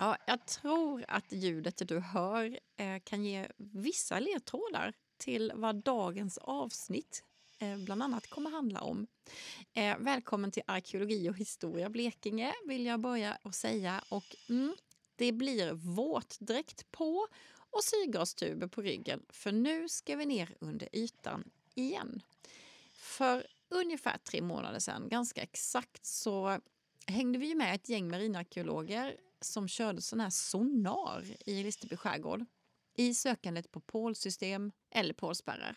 Ja, jag tror att ljudet du hör eh, kan ge vissa ledtrådar till vad dagens avsnitt eh, bland annat kommer handla om. Eh, välkommen till Arkeologi och historia Blekinge vill jag börja och säga. Och, mm, det blir våtdräkt på och syrgastuber på ryggen för nu ska vi ner under ytan igen. För ungefär tre månader sedan, ganska exakt, så hängde vi med ett gäng marinarkeologer som körde sån här sonar i Listerby skärgård i sökandet på pålsystem eller pålspärrar.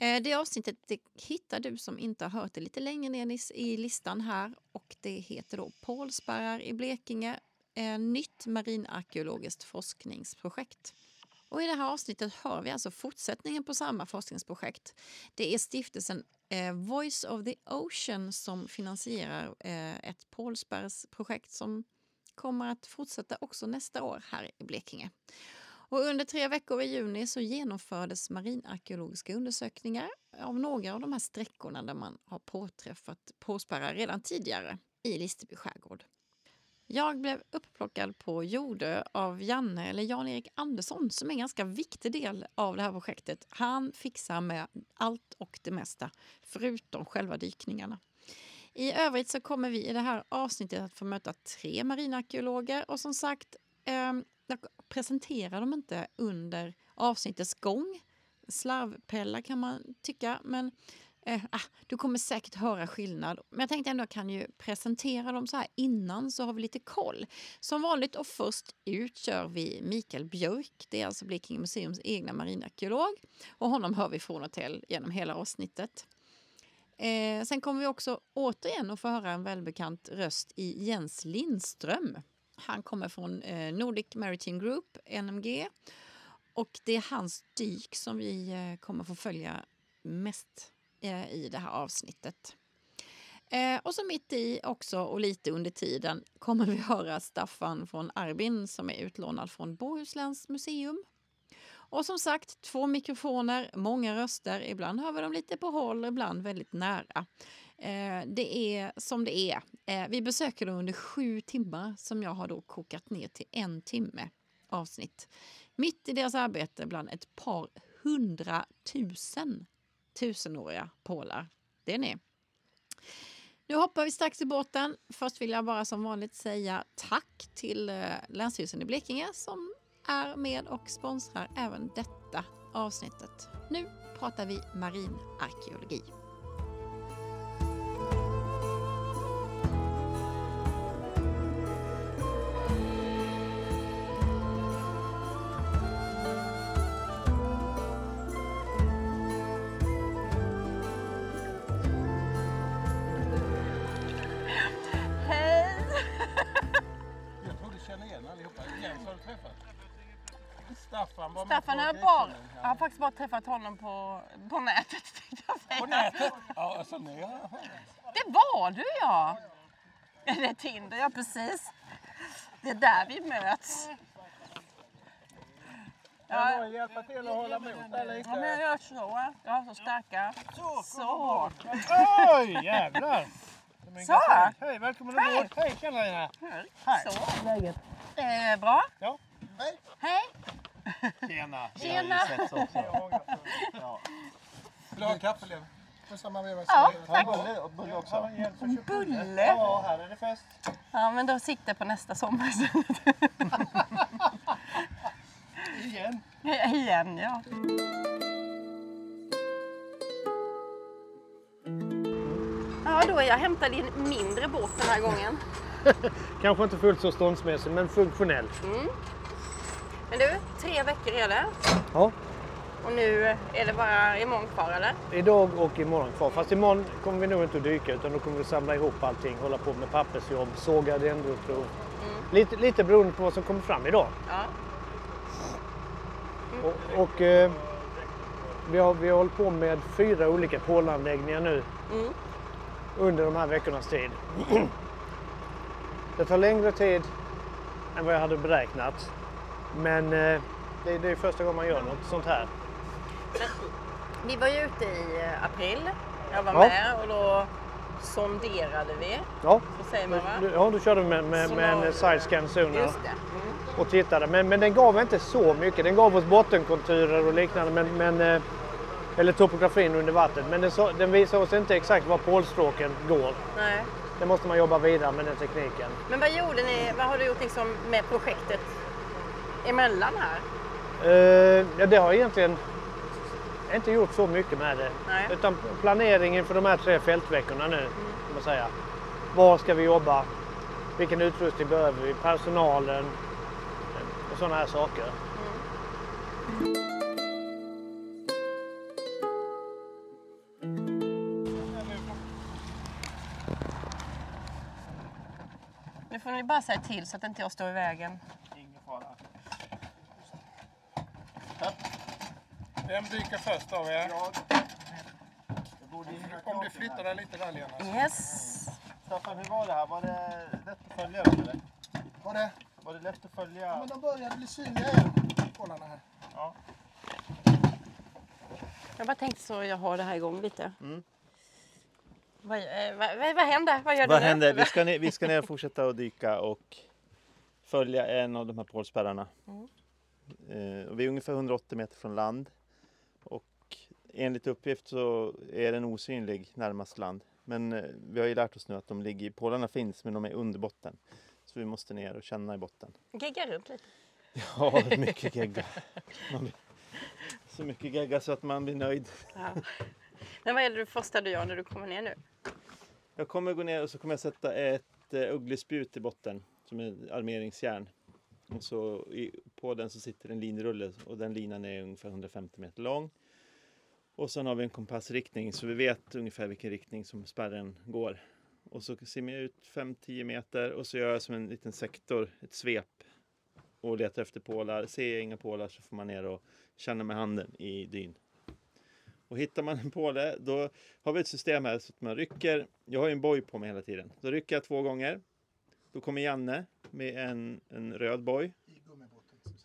Eh, det avsnittet det hittar du som inte har hört det lite längre ner i listan här och det heter då Pålspärrar i Blekinge, eh, nytt marinarkeologiskt forskningsprojekt. Och I det här avsnittet hör vi alltså fortsättningen på samma forskningsprojekt. Det är stiftelsen eh, Voice of the Ocean som finansierar eh, ett pålspärrsprojekt som kommer att fortsätta också nästa år här i Blekinge. Och under tre veckor i juni så genomfördes marinarkeologiska undersökningar av några av de här sträckorna där man har påträffat påspärrar redan tidigare i Listerby skärgård. Jag blev upplockad på Jordö av Janne, eller Jan-Erik Andersson som är en ganska viktig del av det här projektet. Han fixar med allt och det mesta, förutom själva dykningarna. I övrigt så kommer vi i det här avsnittet att få möta tre marinarkeologer och som sagt, eh, jag presenterar dem inte under avsnittets gång. Slarvpella kan man tycka, men eh, ah, du kommer säkert höra skillnad. Men jag tänkte ändå kan ju presentera dem så här innan så har vi lite koll. Som vanligt och först ut kör vi Mikael Björk. Det är alltså Blekinge museums egna marinarkeolog. Och honom hör vi från och till genom hela avsnittet. Eh, sen kommer vi också återigen att få höra en välbekant röst i Jens Lindström. Han kommer från eh, Nordic Maritime Group, NMG. Och det är hans dyk som vi eh, kommer få följa mest eh, i det här avsnittet. Eh, och så mitt i också och lite under tiden kommer vi höra Staffan från Arbin som är utlånad från Bohusläns museum. Och som sagt, två mikrofoner, många röster. Ibland hör vi dem lite på håll, ibland väldigt nära. Eh, det är som det är. Eh, vi besöker dem under sju timmar som jag har då kokat ner till en timme avsnitt. Mitt i deras arbete bland ett par hundratusen tusenåriga pålar. Det är ni. Nu hoppar vi strax i båten. Först vill jag bara som vanligt säga tack till eh, Länsstyrelsen i Blekinge som är med och sponsrar även detta avsnittet. Nu pratar vi marinarkeologi. Har jag har faktiskt bara träffat honom på, på nätet. tänkte jag säga. På nätet? Ja, alltså ni har... Det var du ja! Det är Tinder, ja precis. Det är där vi möts. Ja. Jag hjälpa till att hålla emot där Ja, men jag lite. gör så. Jag har så starka. Så, Så. Oj, jävlar! Så. Hej, välkommen Hej. ombord. Hej, tjena Lina. Hej. Så. Läget? Eh, bra. Ja. Hej. Hej. Tjena. Tjena. Vill du ha en kaffe, Lev? På samma veva. Ja, tack. Bulle, och bulle också. Bulle. Ja, här är det fest. Ja, men då siktar på nästa sommar. Igen. Igen, ja. Ja, då är jag hämtad i en mindre båt den här gången. Kanske inte fullt så ståndsmässig, men funktionell. Men du, tre veckor är det. Ja, Och nu är det bara imorgon kvar eller? idag och imorgon kvar. Fast imorgon kommer vi nog inte att dyka utan då kommer vi samla ihop allting, hålla på med pappersjobb, såga dendroprov. Lite, lite beroende på vad som kommer fram idag. Ja. Och, och eh, vi, har, vi har hållit på med fyra olika pålanläggningar nu Mm. under de här veckornas tid. Det tar längre tid än vad jag hade beräknat. Men eh, det, det är första gången man gör något sånt här. Vi var ju ute i eh, april. Jag var Ja. med och då sonderade vi. Ja, Så säger man va? du, ja, du körde med, med, med en sidescan Just det. Mm. och tittade. Men, men den gav inte så mycket. Den gav oss bottenkonturer och liknande. Men, men, eh, eller topografin under vattnet. Men den, så, den visar oss inte exakt var polstråken går. Nej. Det måste man jobba vidare med den tekniken. Men vad gjorde ni, vad har du gjort liksom med projektet emellan här? Eh, ja, det har egentligen inte gjort så mycket med det. Nej. Utan planeringen för de här tre fältveckorna nu, kan man säga. Var ska vi jobba? Vilken utrustning behöver vi? Personalen? eh, Och sådana här saker. Nu får ni bara säga till så att inte jag står i vägen. Ingen fara. Upp. Vem dyker först av er? Jag. Om du flyttar dig lite där Lena. Yes. Staffan, hur var det här? Var det lätt att följa dem eller? Var det? Var det lätt att följa? Ja, men de började bli synliga igen. Kollarna här. Ja. Jag bara tänkte så jag har det här igång lite. Mm. Vad, eh, vad, vad, vad händer? Vad gör Vad du nu? händer? Vi ska, ner, vi ska ner och fortsätta att dyka och följa en av de här polspärrarna. Eh, och vi är ungefär 180 meter från land. Enligt uppgift så är den osynlig närmast land. Men eh, vi har ju lärt oss nu att de ligger, pålarna finns men de är under botten. Så vi måste ner och känna i botten. Gegga runt lite. Ja, mycket gegga. Blir, så mycket gegga så att man blir nöjd. Ja. Men vad är det du första du gör när du kommer ner nu? Jag kommer gå ner och så kommer jag sätta ett eh, ugglespjut i botten som är armeringsjärn. Och så i, på den så sitter en linrulle och den linan är ungefär 150 meter lång. Och sen har vi en kompassriktning så vi vet ungefär vilken riktning som spärren går. Och så simmar jag ut 5-10 meter och så gör jag som en liten sektor, ett svep och letar efter pålar. Ser jag inga pålar så får man ner och känna med handen i dyn. Och hittar man en påle då har vi ett system här så att man rycker. Jag har ju en boj på mig hela tiden. Då rycker jag två gånger. Då kommer Janne med en, en röd boj.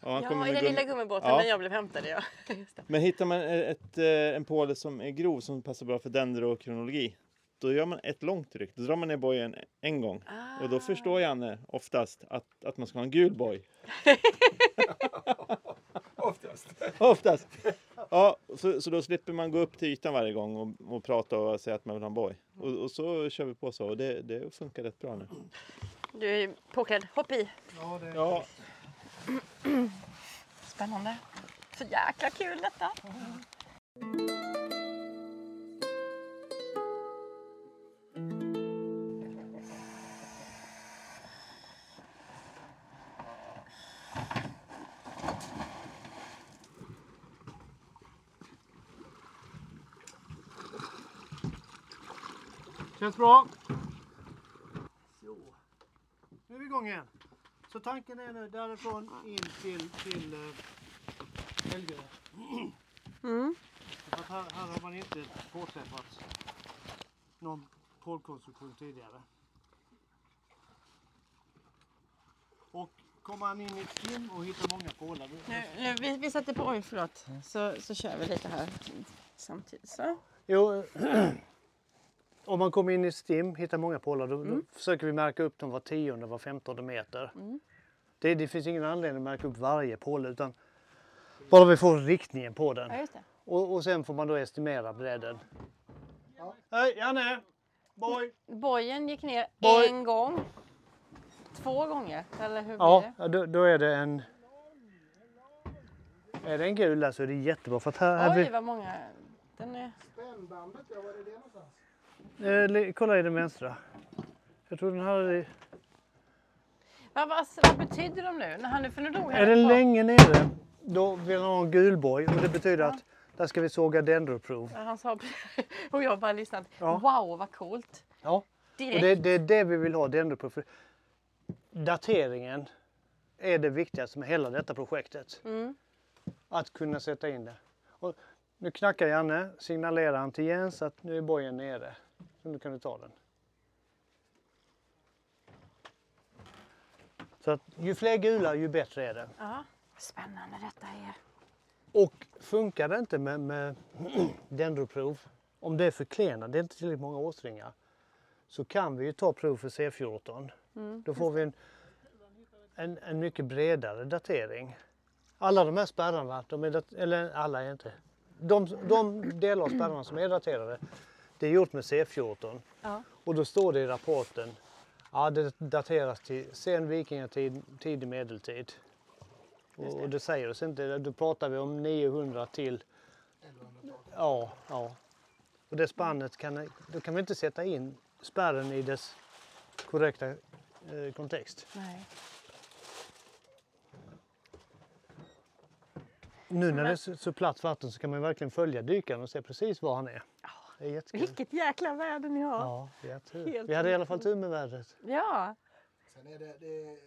Ja, han Ja, i den lilla gummibåten Ja. när jag blev hämtad. Ja. Men hittar man ett, eh, en påle som är grov som passar bra för dendrokronologi. Då gör man ett långt ryck. Då drar man ner bojen en gång. Och då förstår Janne oftast att, att man ska ha en gul boj. Oftast. Oftast. Ja, så, så då slipper man gå upp till ytan varje gång och, och prata och säga att man vill ha en boj. Och, och så kör vi på så och det, det funkar rätt bra nu. Du är påklädd. Hopp i. Ja, det Ja, Spännande. Så jäkla kul detta. Känns bra. Så. Nu är vi igång igen. Så tanken är nu därifrån in till, till uh, Helgö. Mm. För att här, här har man inte påträffat någon polkonstruktion tidigare. Och kommer man in i ett stim och hittar många pålar. Nu, nu, vi, vi sätter på, oj förlåt, så, så kör vi lite här samtidigt. Så. Jo, om man kommer in i stim, hittar många pålar, då, då försöker vi märka upp dem var tionde, var femtonde meter. Det, det finns ingen anledning att märka upp varje påle utan bara vi får riktningen på den. Ja, just det. Och, och sen får man då estimera bredden. Hej, Janne! Boy! Bojen gick ner Boj. en gång. Två gånger, eller hur blir Ja, det? ja, då, då är det en... Är det en gul där så är det jättebra för att här... här Oj, vi, vad många. Den är... Spännbandet, ja, var är det någonstans? Eh, kolla i den vänstra. Jag tror den hade... Vad, vad, vad betyder de nu? När han nu, för nu dog Är den länge nere, då vill han ha en gulboj och det betyder att där ska vi såga dendroprov. Ja, Han sa och jag bara lyssnat. Ja. Wow, vad coolt. Ja, och Direkt. det, det är det vi vill ha, dendroprov. För dateringen är det viktigaste med hela detta projektet. Mm. Att kunna sätta in det. Och nu knackar Janne, signalerar han till Jens att nu är bojen nere. Så nu kan du ta den. Så att ju fler gula ju bättre är det. Ja. Spännande detta är. Och funkar det inte med, med dendroprov, om det är förklenat, det är inte tillräckligt många årsringar, så kan vi ju ta prov för C14. Då får vi en, en, en mycket bredare datering. Alla de här spärrarna, de är dat- eller alla är inte. De, de delar av spärrarna som är daterade, det är gjort med C14. Ja. Och då står det i rapporten, ja det dateras till sen vikingatid, tidig medeltid. Och, och det säger oss inte, då pratar vi om 900 till, ja, ja. Och det spannet kan, då kan vi inte sätta in spärren i dess korrekta eh, kontext. Nej. Nu när det är så, platt vatten så kan man verkligen följa dykaren och se precis var han är. Det är jättekul. Vilket jäkla väder ni har. Ja, vi har tur. Helt Vi hade i alla fall tur med vädret. Ja. Sen är det, det är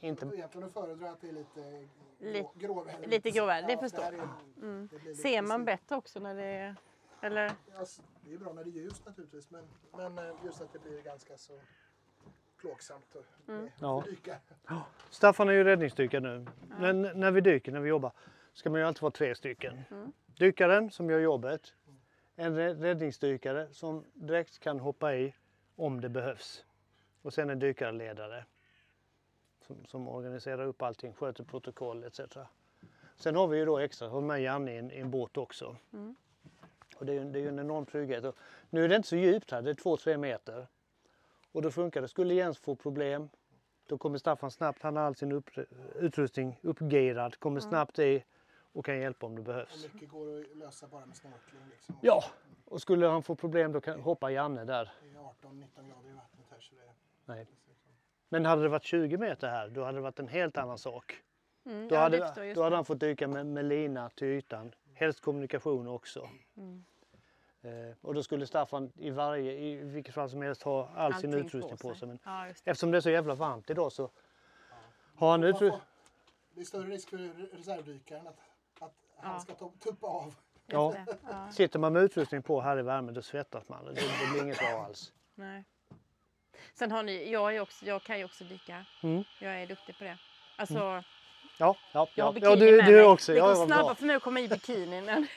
Inte, egentligen att föredra att det är lite Lite- grå, gråväder. lite gråväder, det Ja, förstår jag. Mm. Ser man bättre också när det är... Eller? Ja, s- det är bra när det är ljust naturligtvis men, men eh, just att det blir ganska så plågsamt att Mm. Ja. dyka. Staffan är ju räddningsdykare nu. Men när vi dyker, när vi jobbar, ska man ju alltid vara tre stycken. Dykaren som gör jobbet, en rä- räddningsdykare som direkt kan hoppa i om det behövs. Och sen en dykarledare som, som organiserar upp allting, sköter protokoll etc. Sen har vi ju då extra, har med Janne i en, i en båt också. Och det är, det är ju en enorm trygghet. Och nu är det inte så djupt här, det är 2-3 meter. Och då funkar det. Skulle Jens få problem, då kommer Staffan snabbt, han har all sin upp, utrustning uppgearad, kommer snabbt i och kan hjälpa om det Och behövs. mycket går att lösa bara med snorkling. Liksom. Ja, och skulle han få problem då kan hoppa Janne där. Det är 18-19 grader i vattnet här så det är... Nej. Men hade det varit 20 meter här, då hade det varit en helt annan sak. Mm, Då, ja, hade, då hade det. han fått dyka med, med lina till ytan, helst kommunikation också. Mm. Eh, och då skulle Staffan i varje, i vilket fall som helst ha all sin Allting utrustning på sig. Men Ja, det. eftersom det är så jävla varmt idag så har han utrustning. det är större risk för re- reservdykaren att han Ja. ska ta, tuppa av. Ja. Ja, Sitter man med utrustning på här i värmen då svettas man. Det, det blir inget bra alls. nej. Sen har ni, jag, är också, jag kan ju också dyka. Mm. Jag är duktig på det. Alltså, Ja, ja, jag har ja. bikini ja du, med du mig. också. Det Ja, går snabbare för mig att komma i bikini. Men...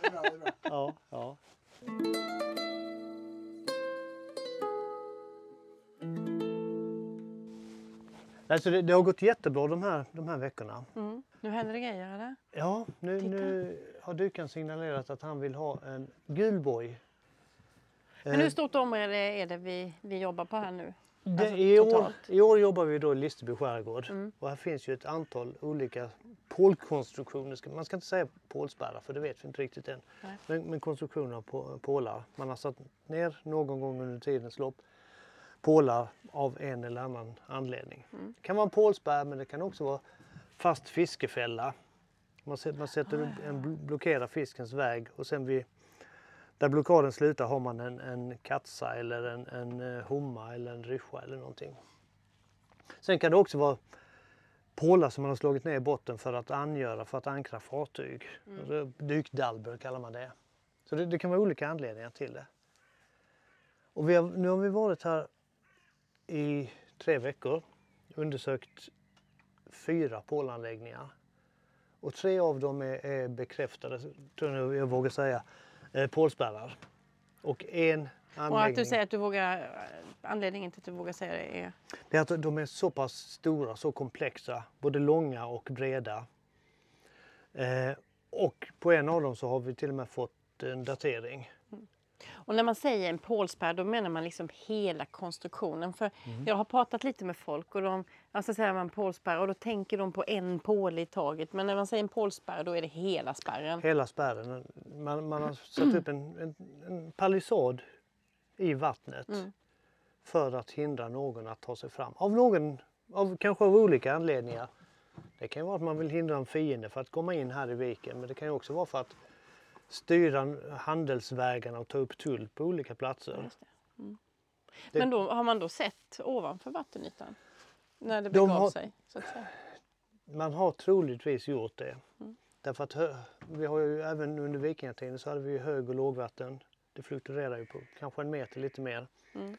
Det är bra, det är bra. Ja, ja. Alltså det, det har gått jättebra de här, de här veckorna. Mm. Nu händer det grejer eller? Ja, nu, Titta. nu har dykaren signalerat att han vill ha en gul boj. Men hur stort område är det vi, vi jobbar på här nu? Det, Alltså, i, år. I år jobbar vi då i Listerby skärgård Mm. och här finns ju ett antal olika pålkonstruktioner. Man ska inte säga pålspärrar för det vet vi inte riktigt än. Men, men konstruktioner av på, pålar. Man har satt ner någon gång under tidens lopp pålar av en eller annan anledning. Mm. Det kan vara en pålspärr men det kan också vara fast fiskefälla. Man sätter, man sätter en bl- blockerar fiskens väg och sen vid där blockaden slutar har man en, en katsa eller en, en eh, homma eller en ryscha eller någonting. Sen kan det också vara pålar som man har slagit ner i botten för att angöra, för att ankra fartyg. Mm. Dykdalber kallar man det. Så det, det kan vara olika anledningar till det. Och har, nu har vi varit här i tre veckor, undersökt fyra pålanläggningar. Och tre av dem är, är bekräftade, tror jag jag vågar säga, eh, pålspärrar. Och en anläggning, Och att du säger att du vågar, anledningen till att du vågar säga det är... det är att de är så pass stora, så komplexa, både långa och breda. Eh, och på en av dem så har vi till och med fått en datering. Och när man säger en pålspärr då menar man liksom hela konstruktionen. För Mm. jag har pratat lite med folk och de, alltså säger man pålspärr och då tänker de på en påle i taget. Men när man säger en pålspärr då är det hela spärren. Hela spärren. Man, man har satt upp en, en, en palissad i vattnet Mm. för att hindra någon att ta sig fram. Av någon, av, kanske av olika anledningar. Det kan vara att man vill hindra en fiende för att komma in här i viken men det kan också vara för att styra handelsvägarna och ta upp tull på olika platser. Mm. Det- Men då har man då sett ovanför vattenytan? När det De begav har- sig? Så att säga. Man har troligtvis gjort det. Mm. Därför att vi har ju även under vikingatiden så hade vi hög och lågvatten. Det fluktuerar ju på kanske en meter lite mer. Mm.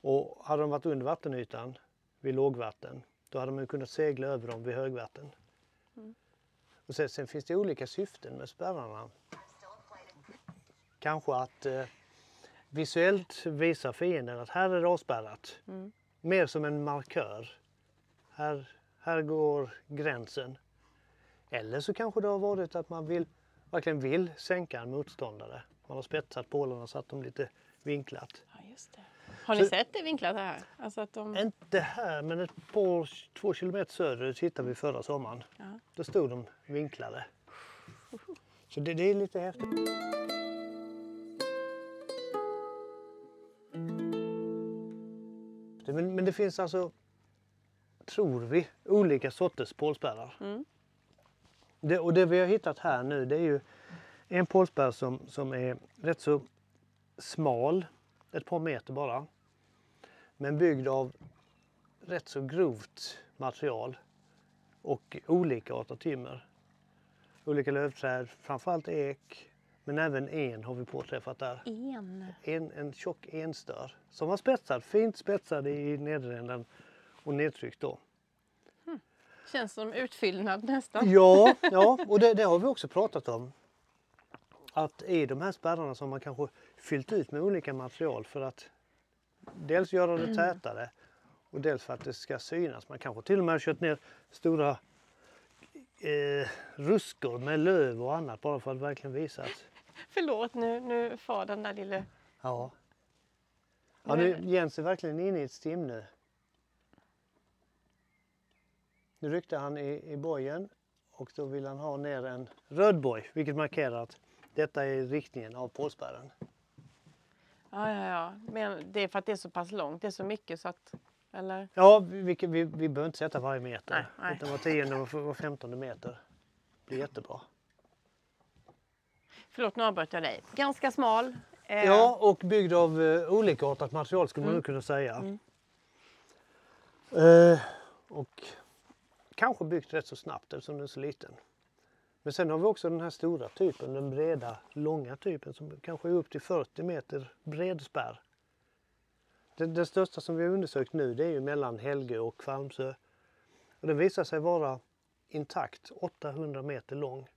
Och hade de varit under vattenytan vid lågvatten då hade man kunnat segla över dem vid högvatten. Mm. Och sen, sen finns det olika syften med spärrarna. Kanske att eh, visuellt visa fienden att här är det avspärrat. Mm. Mer som en markör. Här, här går gränsen. Eller så kanske det har varit att man vill, verkligen vill sänka en motståndare. Man har spetsat pålarna så att de lite vinklat. Ja, just det. Har ni Så- sett det vinklat här? Alltså att de... Inte här men ett par, två kilometer söderut hittade vi förra sommaren. Ja. Då stod de vinklade. Så det, det är lite häftigt. Men, men det finns alltså, tror vi, olika sorters pålspärrar. Mm. Det, och det vi har hittat här nu det är ju en pålspärr som, som är rätt så smal, ett par meter bara. Men byggd av rätt så grovt material och olika arter timmer. Olika lövträd, framförallt ek, men även en har vi påträffat där. En. En, en tjock enstör som var spetsad, fint spetsad i nederänden och nedtryckt då. Känns som utfyllnad nästan. Ja, ja och det, det har vi också pratat om. Att i de här spärrarna som man kanske fyllt ut med olika material för att dels göra det tätare och dels för att det ska synas. Man kanske till och med har kört ner stora eh, ruskor med löv och annat bara för att verkligen visa att Förlåt, nu, nu far den där lille... ja. Ja, nu, Jens är verkligen inne i ett stim nu. Nu ryckte han i, i bojen och då vill han ha ner en röd boj vilket markerar att detta är riktningen av pålspärren. Ja, ja, ja. Men det är för att det är så pass långt. Det är så mycket så att... Eller? Ja, vi, vi, vi, behöver inte sätta varje meter. Nej, nej. Utan var tionde och var femtonde meter. Det blir jättebra. Förlåt, nu avbröt jag dig. Ganska smal. Eh, Ja, och byggd av eh, olikartat material skulle man nog kunna säga. Eh, och kanske byggt rätt så snabbt eftersom den är så liten. Men sen har vi också den här stora typen, den breda, långa typen som kanske är upp till 40 meter bred spärr. Den, den största som vi har undersökt nu det är ju mellan Helge och Kvarmsö. Och den visar sig vara intakt 800 meter lång.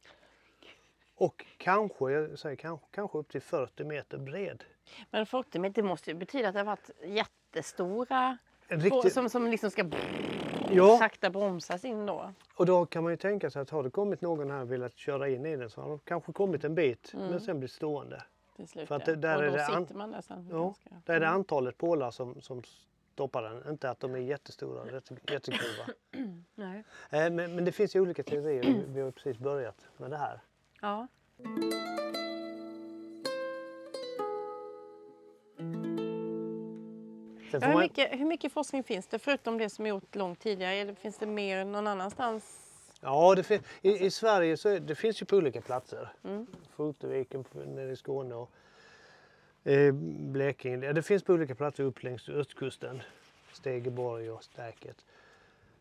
Och kanske, jag säger kanske, kanske upp till 40 meter bred. Men 40 meter det måste ju betyda att det har varit jättestora En på, riktig, som, som liksom ska ja, sakta bromsas in då. och då kan man ju tänka sig att har det kommit någon här och velat köra in i den så har de kanske kommit en bit men sen blir stående. Till slut, För att det- där och är då det an- sitter man där sen. Ja, ganska- där är det antalet pålar som, som stoppar den, inte att de är jättestora och jätte- jättegrova. Nej. Eh, Men, men det finns ju olika teorier, vi har precis börjat med det här. Ja. Ja, hur, mycket, hur mycket forskning finns det förutom det som är gjort långt tidigare? Eller finns det mer någon annanstans? ja, det i, i Sverige så är, det finns ju på olika platser. Mm. Foteviken på- nere i Skåne och eh, Blekinge. Ja, det finns på olika platser upp längs östkusten. Stegeborg och Stärket.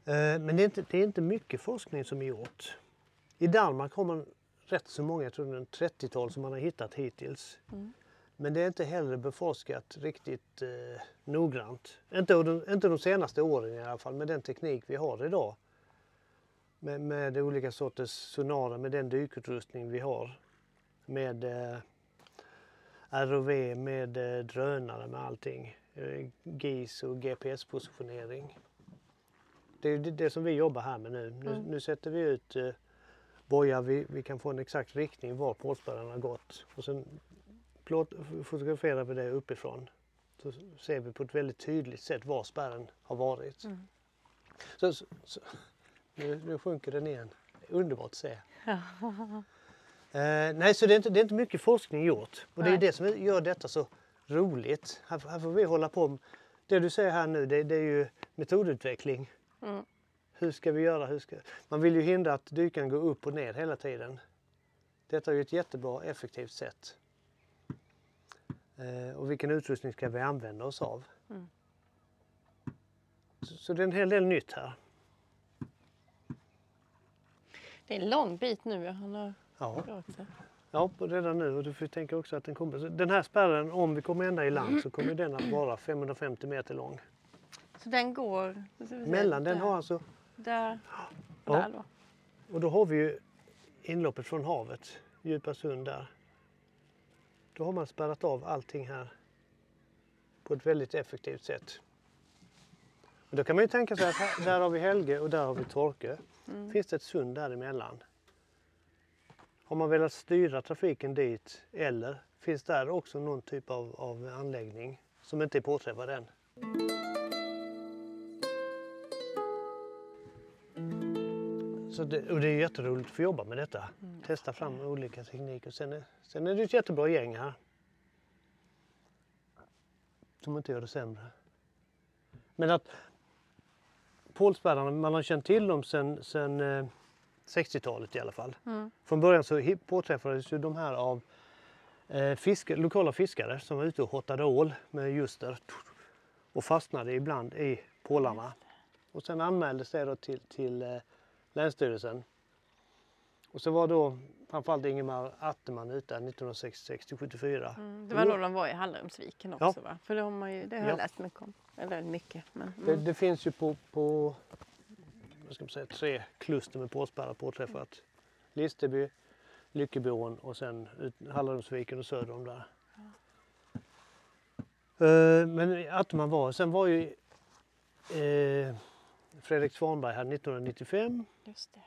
Eh, men det är, inte, det är inte mycket forskning som är gjort. I Danmark har man rätt så många, jag tror det är en 30-tal som man har hittat hittills. Men det är inte heller beforskat riktigt eh, noggrant. Inte, de, inte de senaste åren i alla fall med den teknik vi har idag. Med, med olika sorters sonarer, med den dykutrustning vi har. Med eh, ROV, med eh, drönare, med allting. Eh, GIS och GPS-positionering. Det är det, det som vi jobbar här med nu. Nu, nu sätter vi ut bojar, vi, vi kan få en exakt riktning var pålspärren har gått. Och sen plåt, fotograferar vi det uppifrån. Så ser vi på ett väldigt tydligt sätt var spärren har varit. Så, så, så, nu, nu sjunker den igen. Underbart att se. Eh, nej, så det är, inte, det är inte mycket forskning gjort. Och det är Nej. det som gör detta så roligt. Här, här får vi hålla på. Det du säger här nu, det, det är ju metodutveckling. Mm. Hur ska vi göra? Hur ska... Man vill ju hindra att dykaren går upp och ner hela tiden. Detta är ju ett jättebra effektivt sätt. Eh, och vilken utrustning ska vi använda oss av? Mm. Så, så det är en hel del nytt här. Det är en lång bit nu. Han har Ja. Ja, redan nu. Och du får tänka också att den kommer. så Den här spärren, om vi kommer ända i land så kommer den att vara 550 meter lång. Så den går... Mellan den har alltså, Där Ja. och där då. och då har vi ju inloppet från havet, Djupa sund där. Då har man spärrat av allting här på ett väldigt effektivt sätt. Och då kan man ju tänka sig att här, där har vi Helge och där har vi Torke. Finns det ett sund däremellan? Har man velat styra trafiken dit eller finns där också någon typ av, av anläggning som inte är påträffad än? Så det, och det är jätteroligt att få jobba med detta. Testa fram olika tekniker. Sen är, sen är det ett jättebra gäng här. Som inte gör det sämre. Men att Pålspärrarna, man har känt till dem sedan sen, eh, 60-talet i alla fall. Från början så påträffades ju de här av eh, fiske, lokala fiskare som var ute och hottade ål med ljuster och fastnade ibland i pålarna. Och sen anmäldes det då till, till eh, Länsstyrelsen. Och så var då framförallt Ingemar Atteman ute 1966-74. Mm, det var då de var i Hallrumsviken Ja. också va? För det har, man ju, det har Ja. jag läst mycket om. Eller mycket. Men, Det, mm. det finns ju på, på vad ska man säga, tre kluster med påspärrar påträffat. Listeby, Lyckebåen och sen ut, Hallrumsviken och söder om där. Eh, men Atteman var, sen var ju eh, Fredrik Svanberg här 1995 Just det.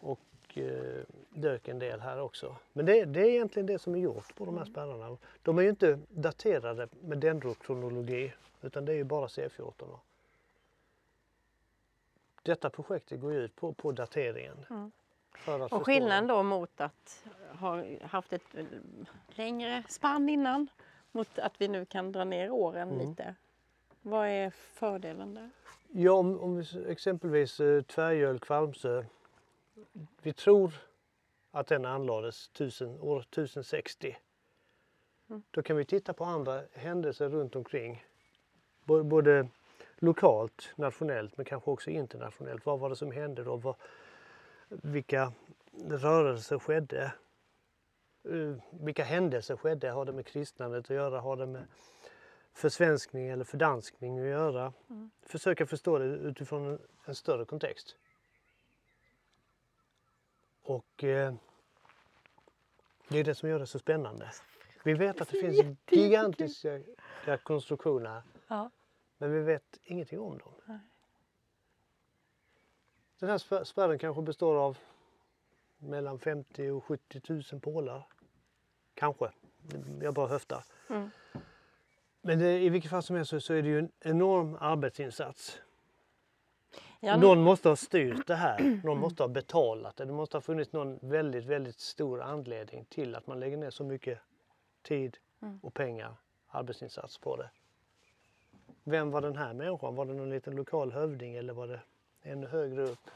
och eh, dök en del här också. Men det, det är egentligen det som är gjort på de här spärrarna. De är ju inte daterade med dendrokronologi utan det är ju bara C14. då. Detta projektet går ju ut på, på dateringen. Mm. Och skillnaden då mot att ha haft ett eh, längre spann innan mot att vi nu kan dra ner åren Mm. lite. Vad är fördelen där? Ja, om, om exempelvis eh, Tvärgöl, Kvarmsö. Vi tror att den anlades 1000, år 1060. Mm. Då kan vi titta på andra händelser runt omkring. Bo- Både lokalt, nationellt men kanske också internationellt. Vad var det som hände då? Vad, vilka rörelser skedde? Eh, Vilka händelser skedde? Har det med kristnandet att göra? Har det med försvenskning eller fördanskning att göra? försöka förstå det utifrån en, större kontext. Och eh, det är det som gör det så spännande. Vi vet att det finns gigantiska konstruktioner Ja. men vi vet ingenting om dem. Nej. Den här spär- spärren kanske består av mellan 50 och 70 000 pålar. Kanske. Jag bara höftar. Mm. Men det, i vilket fall som helst så, så är det ju en enorm arbetsinsats. Ja, Någon måste ha styrt det här. Någon måste ha betalat det. Det måste ha funnits någon väldigt, väldigt stor anledning till att man lägger ner så mycket tid Mm. och pengar, arbetsinsats på det. Vem var den här människan? Var det någon liten lokal hövding eller var det ännu högre upp?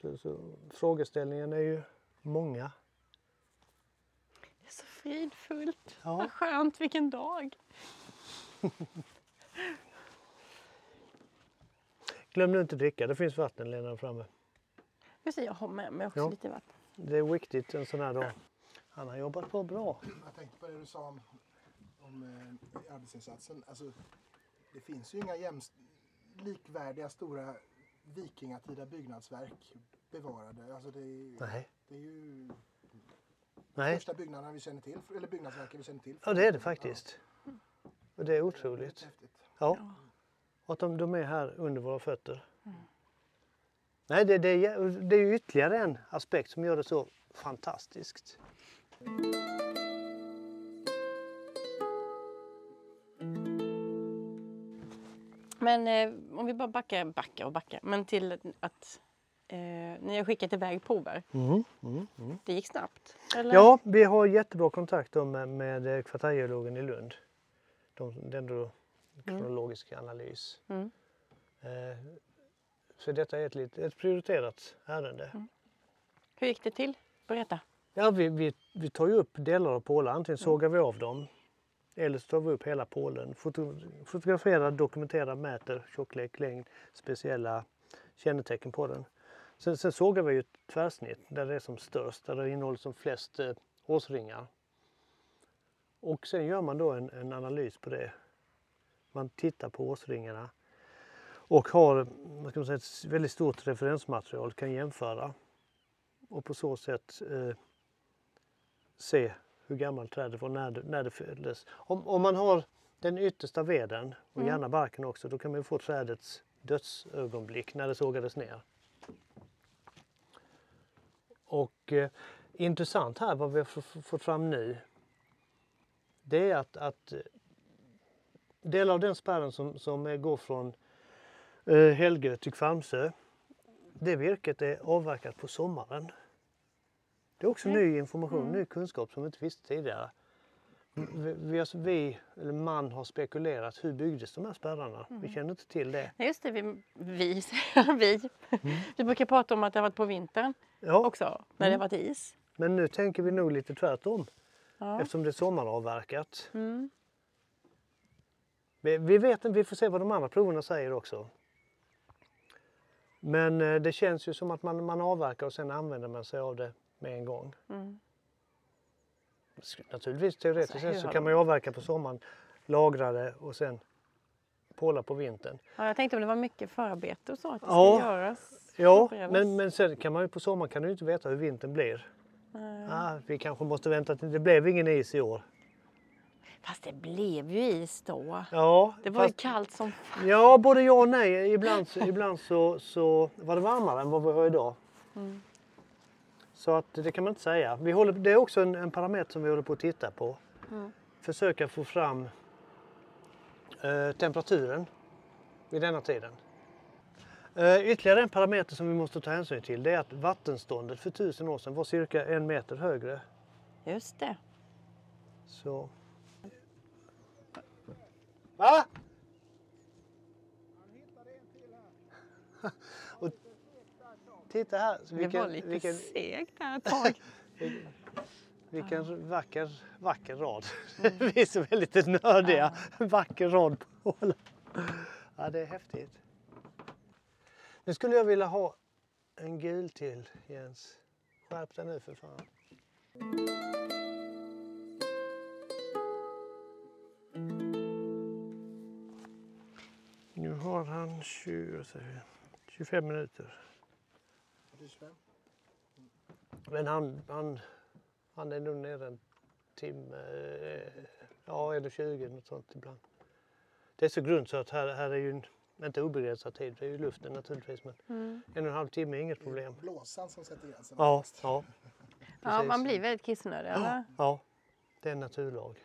Så, så, frågeställningen är ju många. Så fridfullt. Ja. Vad skönt, vilken dag. Glöm nu inte dricka, det finns vatten längre framme. Just det, jag har med mig också Ja. lite vatten. Det är viktigt en sån här dag. Han har jobbat på bra. Jag tänkte på det du sa om, om eh, arbetsinsatsen. Alltså, det finns ju inga jämst, likvärdiga stora vikingatida byggnadsverk bevarade. Alltså det, är, Nej. det är ju Nej, första byggnaderna vi känner till, eller byggnadsverken vi känner till. ja det är det faktiskt. Och det är otroligt. det är häftigt. Ja. Och att de, de är här under våra fötter. Nej, det, det, är, det är ju ytterligare en aspekt som gör det så fantastiskt. Men eh, om vi bara backar, backar och backar. Men till att eh, ni har skickat iväg prover. Mm, mm, mm. Det gick snabbt? Eller? Ja, vi har jättebra kontakt då med, med eh, kvartärgeologen i Lund. De, dendrokronologisk analys. Mm. Eh, så detta är ett, lit- ett prioriterat ärende. Mm. Hur gick det till? Berätta. Ja, vi, vi, vi tar ju upp delar av pålar. Antingen sågar vi av dem eller så tar vi upp hela pålen. Foto, fotograferar, dokumenterar, mäter tjocklek, längd, speciella kännetecken på den. Sen, sen sågar vi ju ett tvärsnitt där det är som störst, där det innehåller som flest eh, årsringar. Och sen gör man då en, en analys på det. Man tittar på årsringarna och har vad man säga, ett väldigt stort referensmaterial, kan jämföra och på så sätt eh, se hur gammalt trädet var när det, när det föddes. Om, om man har den yttersta veden och gärna barken också, då kan man få trädets dödsögonblick när det sågades ner. Och eh, intressant här vad vi har fått fram nu. Det är att, att eh, delar av den spärren som, som går från eh, Helgö till Kvarmsö, det virket är avverkat på sommaren. Det är också ny information, ny kunskap som vi inte visste tidigare. Vi, vi, vi, eller man har spekulerat, hur byggdes de här spärrarna? Vi känner inte till det. Nej, just det, vi, vi, vi. Vi brukar prata om att det har varit på vintern Ja, också, när det har varit is. men nu tänker vi nog lite tvärtom. Ja. Eftersom det är sommaravverkat. Mm. Vi, vi vet vi får se vad de andra proverna säger också. Men eh, det känns ju som att man, man avverkar och sen använder man sig av det med en gång. Mm. Naturligtvis teoretiskt sett så kan man ju avverka på sommaren, lagra det och sen påla på vintern. Ja, jag tänkte om det var mycket förarbete och så, att det Ja. ska göras. Ja, men, men sen kan man ju på sommaren kan du ju inte veta hur vintern blir. Ah, vi kanske måste vänta till det blev ingen is i år. Fast det blev ju is då. Ja, Det var ju fast- kallt som fan. Ja, både ja och nej. Ibland, ibland så, så var det varmare än vad vi har idag. Mm. Så att det kan man inte säga. Vi håller, det är också en, en parameter som vi håller på att titta på. Mm. Försöka få fram eh, temperaturen vid denna tiden. Eh, ytterligare en parameter som vi måste ta hänsyn till det är att vattenståndet för tusen år sedan var cirka en meter högre. Just det. Så... Va? Titta här, så Det var vilken, lite vilken, segt här ett tag. vilken vacker, vacker rad. Vi är så väldigt nördiga. En vacker rad på hålen. Ja, det är häftigt. Nu skulle jag vilja ha en gul till Jens. Skärp dig nu för fan. Nu har han 20, vad säger vi, 25 minuter. Det är 25. Men han, han, han är nog nere en timme, eh, ja eller 20 något sånt ibland. Det är så grunt så att här, här är ju en- inte obegränsad tid, det är ju luften naturligtvis men Mm. en och en halv timme är inget problem. Blåsan som sätter gränsen. Ja, ja, Ja, man blir väldigt kissnödig, eller? ja, det är en naturlag.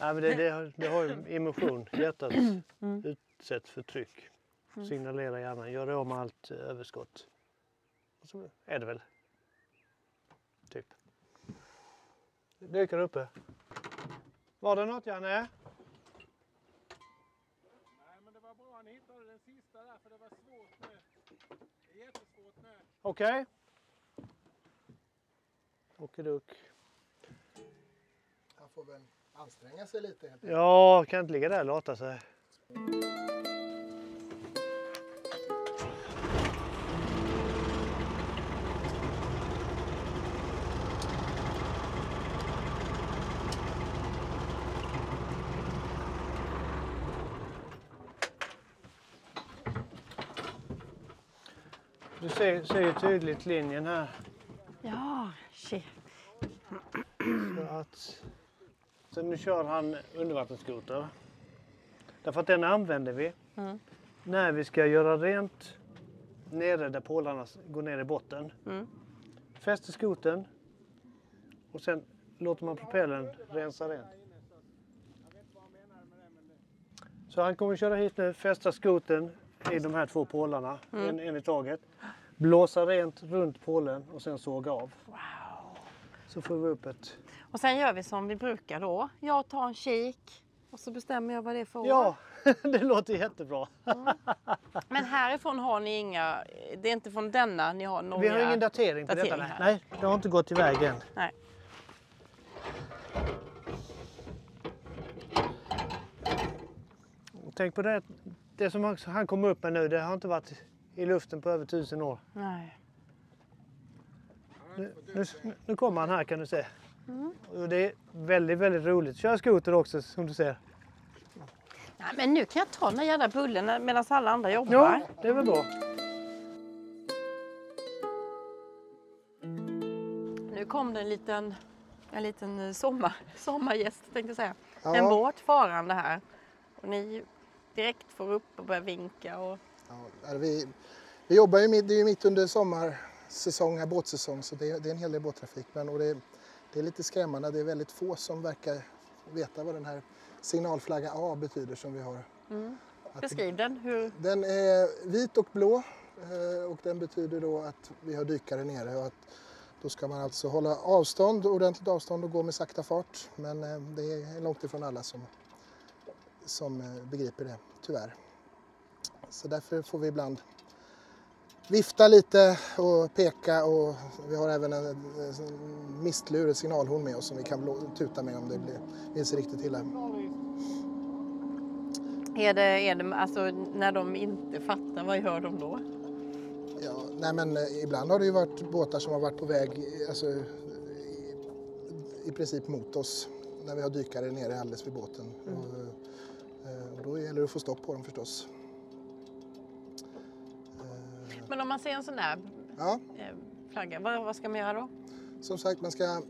Nej, men det, det, har, det har ju emotion, hjärtat utsätts för tryck. Signalerar hjärnan, gör det av med allt överskott. Och så är det väl. Typ. Det dyker uppe. Var det något Janne? Nej, men det var bra ni hittade den sista där, för det var svårt nu. Det är jättesvårt nu. Okej. Okidock. Han får väl anstränga sig lite helt enkelt. Ja, kan inte ligga där och lata sig. Ser ju tydligt linjen här. Ja, shit. Så, att, så nu kör han undervattensskoter. Därför att den använder vi Mm. när vi ska göra rent nere där pålarna går ner i botten. Mm. Fäster skotern och sen låter man propellern rensa rent. Så han kommer köra hit nu, fästa skotern i de här två pålarna, en, en i taget. Blåsa rent runt pålen och sen såga av. Wow. Så får vi upp ett Och sen gör vi som vi brukar då. Jag tar en kik och så bestämmer jag vad det är för år. Ja, det låter jättebra. Men härifrån har ni inga, det är inte från denna ni har några? Vi har ingen datering på datering detta. här. Nej, det har inte gått iväg än. Nej. Tänk på det, det som han- kommer upp med nu, det har inte varit i luften på över tusen år. Nej. Nu, nu, nu kommer han här kan du se. Mm. Och det är väldigt, väldigt roligt. Kör skoter också som du ser. Nej, men nu kan jag ta den här jävla bullen medan alla andra jobbar. Ja, det är väl bra. Nu kom det en liten en liten sommar, sommargäst tänkte jag säga. Ja. En båt farande här. Och ni direkt får upp och börjar vinka. Och... Ja, vi, vi jobbar ju mitt, det är ju mitt under sommarsäsong, här, båtsäsong, så det, är- det är en hel del båttrafik. Men, och det, det är lite skrämmande, det är väldigt få som verkar veta vad den här signalflagga A betyder som vi har. Att- Beskriv den. Hur... Den är vit och blå eh, och den betyder då att vi har dykare nere och att då ska man alltså hålla avstånd, ordentligt avstånd och gå med sakta fart. Men eh, det är långt ifrån alla som, som eh, begriper det, tyvärr. Så därför får vi ibland vifta lite och peka och vi har även en, mistlur, ett signalhorn med oss som vi kan tuta med om det blir, vill sig riktigt illa. Är det, är det, alltså, när de inte fattar, vad gör de då? Ja, nej men eh, ibland har det ju varit båtar som har varit på väg alltså, i, i princip mot oss när vi har dykare nere alldeles vid båten. Och, eh, och då gäller det att få stopp på dem förstås. Eh, Men om man ser en sån där Ja, eh, flagga, vad, vad ska man göra då? som sagt man ska,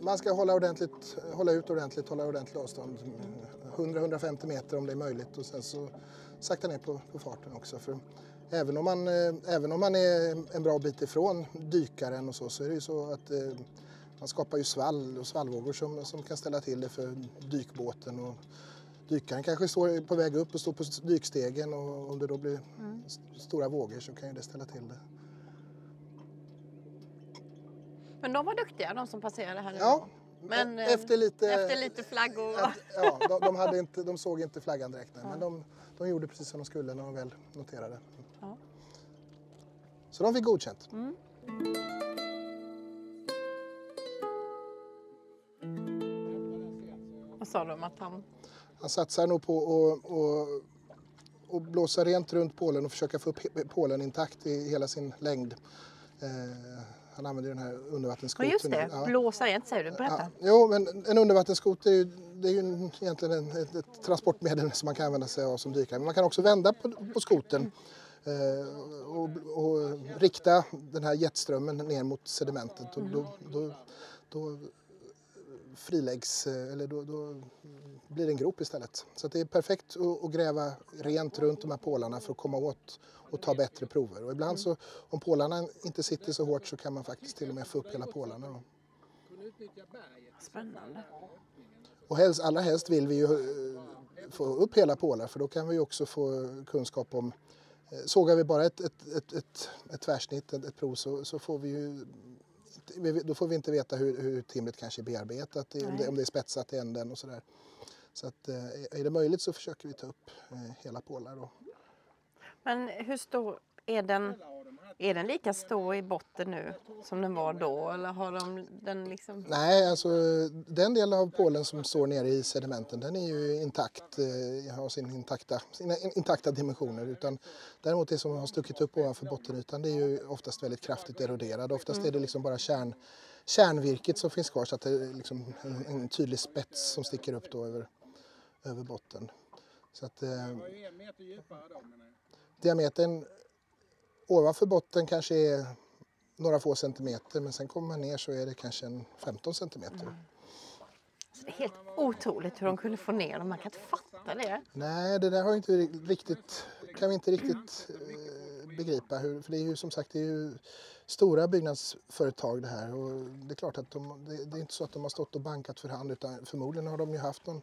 man ska hålla, ordentligt, hålla ut ordentligt, hålla ordentligt avstånd. 100-150 meter om det är möjligt och sen så sakta ner på, på farten också. För även, om man, eh, även om man är en bra bit ifrån dykaren och så, så är det ju så att eh, man skapar ju svall och svallvågor som, som kan ställa till det för dykbåten. Och dykaren kanske står på väg upp och står på dykstegen och om det då blir st- stora vågor så kan ju det ställa till det. Men de var duktiga, de som passerade här nu. Ja, Men, e- eh, efter lite... Efter lite flaggor. Ja, de, de, hade inte, de såg inte flaggan direkt, nej, men de, de gjorde precis som de skulle när de väl noterade. Ja. Så de fick godkänt. Vad sa de att han... Han satsar nog på att och, och blåsa rent runt pålen och försöka få upp pålen intakt i hela sin längd. Eh, han använder den här Ja undervattensskotern. just det, Ja. blåsa rent säger du. Berätta. Ja, jo, men en undervattensskoter är ju, det är ju en- egentligen en, ett, ett transportmedel som man kan använda sig av som dykare. Men man kan också vända på, på skotern eh, och, och rikta den här jetströmmen ner mot sedimentet. Och då, då, då friläggs, eh, eller då, då blir det en grop istället. Så det är perfekt att, gräva rent runt de här pålarna för att komma åt och ta bättre prover. Och ibland så, om pålarna inte sitter så hårt så kan man faktiskt till och med få upp hela pålarna. Då. Spännande. Och helst, allra helst vill vi ju eh, få upp hela pålar för då kan vi också få kunskap om eh, Sågar vi bara ett, ett, ett, ett, ett tvärsnitt, ett, ett prov, så, så får vi ju då får vi inte veta hur, hur timret kanske är bearbetat, om det, om det är spetsat i änden och sådär. Så att, eh, är det möjligt så försöker vi ta upp eh, hela pålar. Då. Men hur stor är den? Är den lika stor i botten nu som den var då? Eller har de den liksom... Nej, alltså den delen av pålen som står nere i sedimenten den är ju intakt, eh, har sin intakta, sina intakta dimensioner. Utan däremot det som har stuckit upp ovanför bottenytan det är ju oftast väldigt kraftigt eroderad. Oftast är det liksom bara kärn, kärnvirket som finns kvar så att det är liksom en, en tydlig spets som sticker upp då över, över botten. Så att, eh, diametern ovanför botten kanske är några få centimeter men sen kommer man ner så är det kanske en 15 centimeter. Så det är helt otroligt hur de kunde få ner dem. Man kan inte fatta det. Nej, det där har inte riktigt, kan vi inte riktigt eh, begripa. Hur, för det är ju som sagt det är ju stora byggnadsföretag det här. Och det är klart att de, det, det är inte så att de har stått och bankat för hand utan förmodligen har de ju haft någon,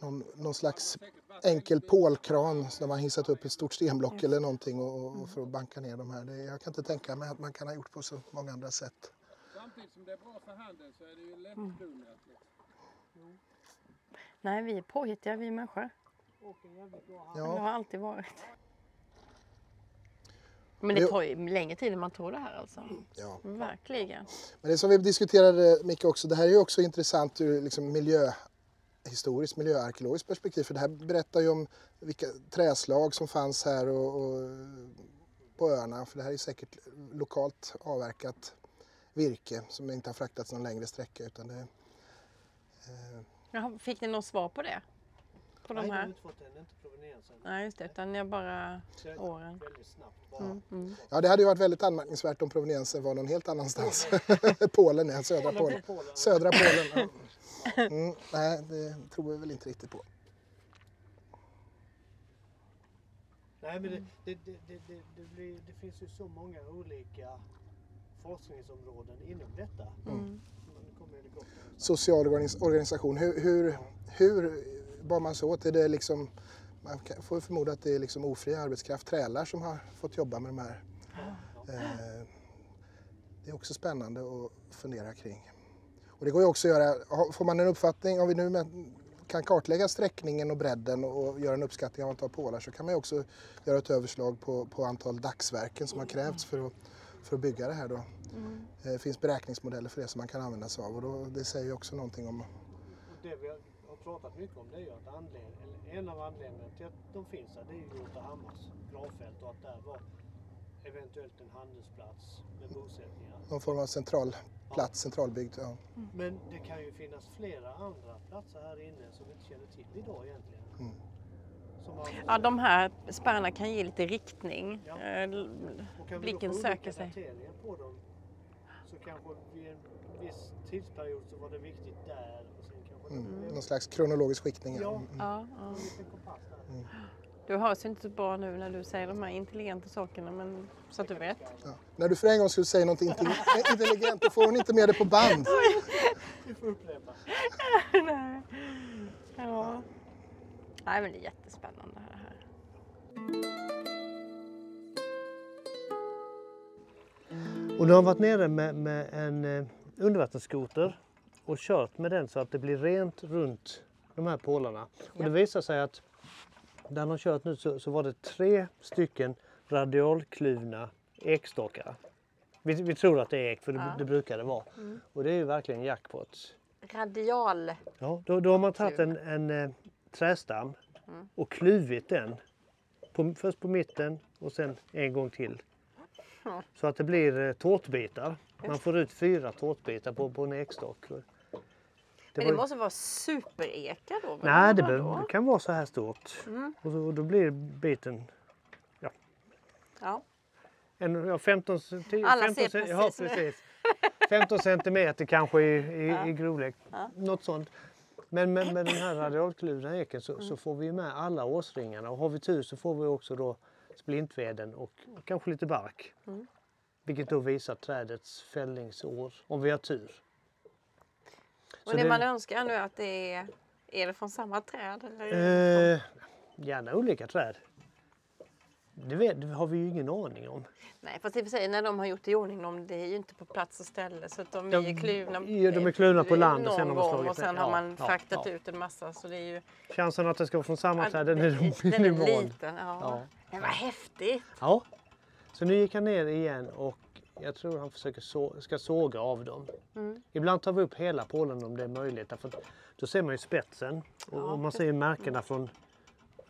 någon, någon slags enkel pålkran där man hissat upp ett stort stenblock eller någonting och, och för att banka ner de här. Det, jag kan inte tänka mig att man kan ha gjort på så många andra sätt. Samtidigt som det är bra för handeln så är det ju lättdonet. Liksom. Nej, vi är påhittiga vi människor. Det Ja. har alltid varit. Men det tar ju längre tid än man tror det här alltså. Ja. Verkligen. Men det som vi diskuterade Micke också, det här är ju också intressant ur liksom miljöhistoriskt, miljöarkeologiskt perspektiv. För det här berättar ju om vilka träslag som fanns här och, och på öarna. För det här är säkert lokalt avverkat virke som inte har fraktats någon längre sträcka. Utan det, Jaha, Fick ni något svar på det? på Nej, de här? inte fått den, inte proveniensen. Nej, just det. Utan jag bara jag- åren. Väldigt snabbt bara. Mm, mm. Ja, det hade ju varit väldigt anmärkningsvärt om proveniensen var någon helt annanstans. Polen, ja, södra Polen. Polen. Södra Polen. Ja. Mm, nej, det tror vi väl inte riktigt på. Nej, men det, det, det, det, blir, det finns ju så många olika forskningsområden inom detta. Mm. Social organis- organisation, hur, hur, hur bar man sig åt? Är det liksom, man får förmoda att det är liksom ofri arbetskraft, trälar som har fått jobba med de här. Eh, det är också spännande att fundera kring. Och det går ju också att göra, får man en uppfattning, om vi nu kan kartlägga sträckningen och bredden och, göra en uppskattning av antal pålar så kan man ju också göra ett överslag på, på antal dagsverken som har krävts för att, för att bygga det här då. Mm. Eh, Det finns beräkningsmodeller för det som man kan använda sig av och då, det säger ju också någonting om Och det vi har pratat mycket om det är ju att anledning, eller en av anledningarna till att de finns här det är ju Götahammars gravfält och att där var eventuellt en handelsplats med bosättningar. någon form av central plats, centralbyggd. Ja. Men det kan ju finnas flera andra platser här inne som vi inte känner till idag egentligen. Mm. Ja, de här spärrarna kan ge lite riktning. Ja. Eh, blicken söker sig. på dem så kanske vid en viss tidsperiod så var det viktigt där och sen kanske Mm. det Någon slags kronologisk skiktning. Ja. Ja. Mm. Ja, ja. Du hörs inte så bra nu när du säger de här intelligenta sakerna, men så att du vet. Ja. När du för en gång skulle säga något intelli- intelligent då får hon inte med det på band. Vi får upprepa. Nej. Ja. Nej, men det är jättespännande det här. Och nu har varit nere med, med en eh, undervattensskoter och kört med den så att det blir rent runt de här pålarna. Och Ja. det visar sig att han har kört nu så, så var det tre stycken radialkluvna ekstockar. Vi, vi tror att det är ek för det, Ja. det brukar det vara. Mm. Och det är ju verkligen jackpot. Radial. Ja, då, då har man tagit en, en eh, trästam Mm. och kluvit den. På, först på mitten och sen en gång till. Ja. Så att det blir eh, tårtbitar. Man får ut fyra tårtbitar på, på en ekstock. Det Men det var- måste vara supereka då? Nej, det, behöver- det kan vara så här stort. Mm. Och, så, och då blir biten Ja. en, ja, 15, c- 10, Alla 15 ser ja, precis precis. 15 centimeter kanske i, i, Ja. i grovlek. Ja. Något sånt. Men med, med den här radialkluvna eken så, Mm. så får vi med alla årsringarna och har vi tur så får vi också då splintveden och, och kanske lite bark. Mm. Vilket då visar trädets fällningsår om vi har tur. Och Så det, det- man önskar nu att det är... Är det från samma träd? Eller? Eh, gärna olika träd. Det, vet, det har vi ju ingen aning om. Nej, fast i och för sig när de har gjort i ordning dem, det är ju inte på plats och ställe så att de De- är kluvna. ja, de är kluvna på land och sen har man slagit och sen ner. har man ja, fraktat ja. ut en massa så det är ju... Chansen att det ska vara från samma träd den är den är minimal. liten. Ja. Ja. Men vad häftigt! Ja. Så nu gick han ner igen och jag tror han försöker så, ska såga av dem. Mm. Ibland tar vi upp hela pålen om det är möjligt. Därför då ser man ju spetsen och, Ja, och man ser ju märkena från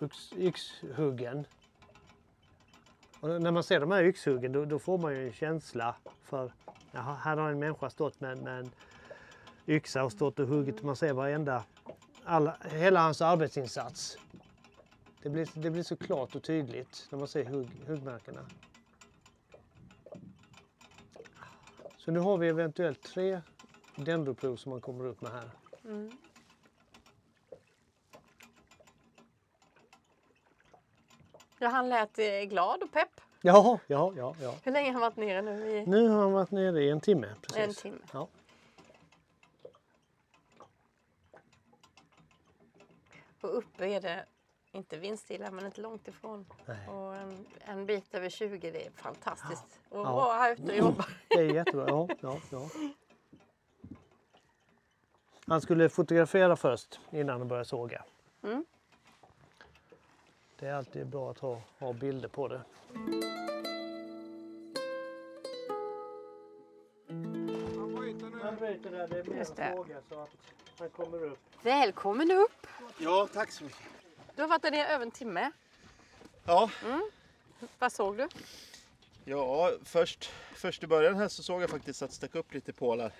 yx, yxhuggen. Och när man ser de här yxhuggen då, då får man ju en känsla för jaha, här har en människa stått med, med en yxa och stått och huggit. Man ser varenda, alla, hela hans arbetsinsats. Det blir, det blir så klart och tydligt när man ser hugg, huggmärkena. Så nu har vi eventuellt tre dendroprov som man kommer upp med här. Mm. Ja, han lät eh, glad och pepp. Ja, ja, ja, ja. Hur länge har han varit nere nu? I... Nu har han varit nere i en timme. Precis. En timme. Ja. Och uppe är det inte vindstilla men inte långt ifrån. Nej. Och en, en bit över 20, det är fantastiskt. Och Ja. vara här ute och jobba. Det är jättebra. Ja, ja, ja. Han skulle fotografera först innan han började såga. Mm. Det är alltid bra att ha, ha bilder på det. Han bryter där, det är mer Just det. såga så att han kommer upp. Välkommen upp! Ja, tack så mycket. Du har varit där nere över en timme. Ja, Vad såg du? ja först, först i början här så såg jag faktiskt att det stack upp lite pålar.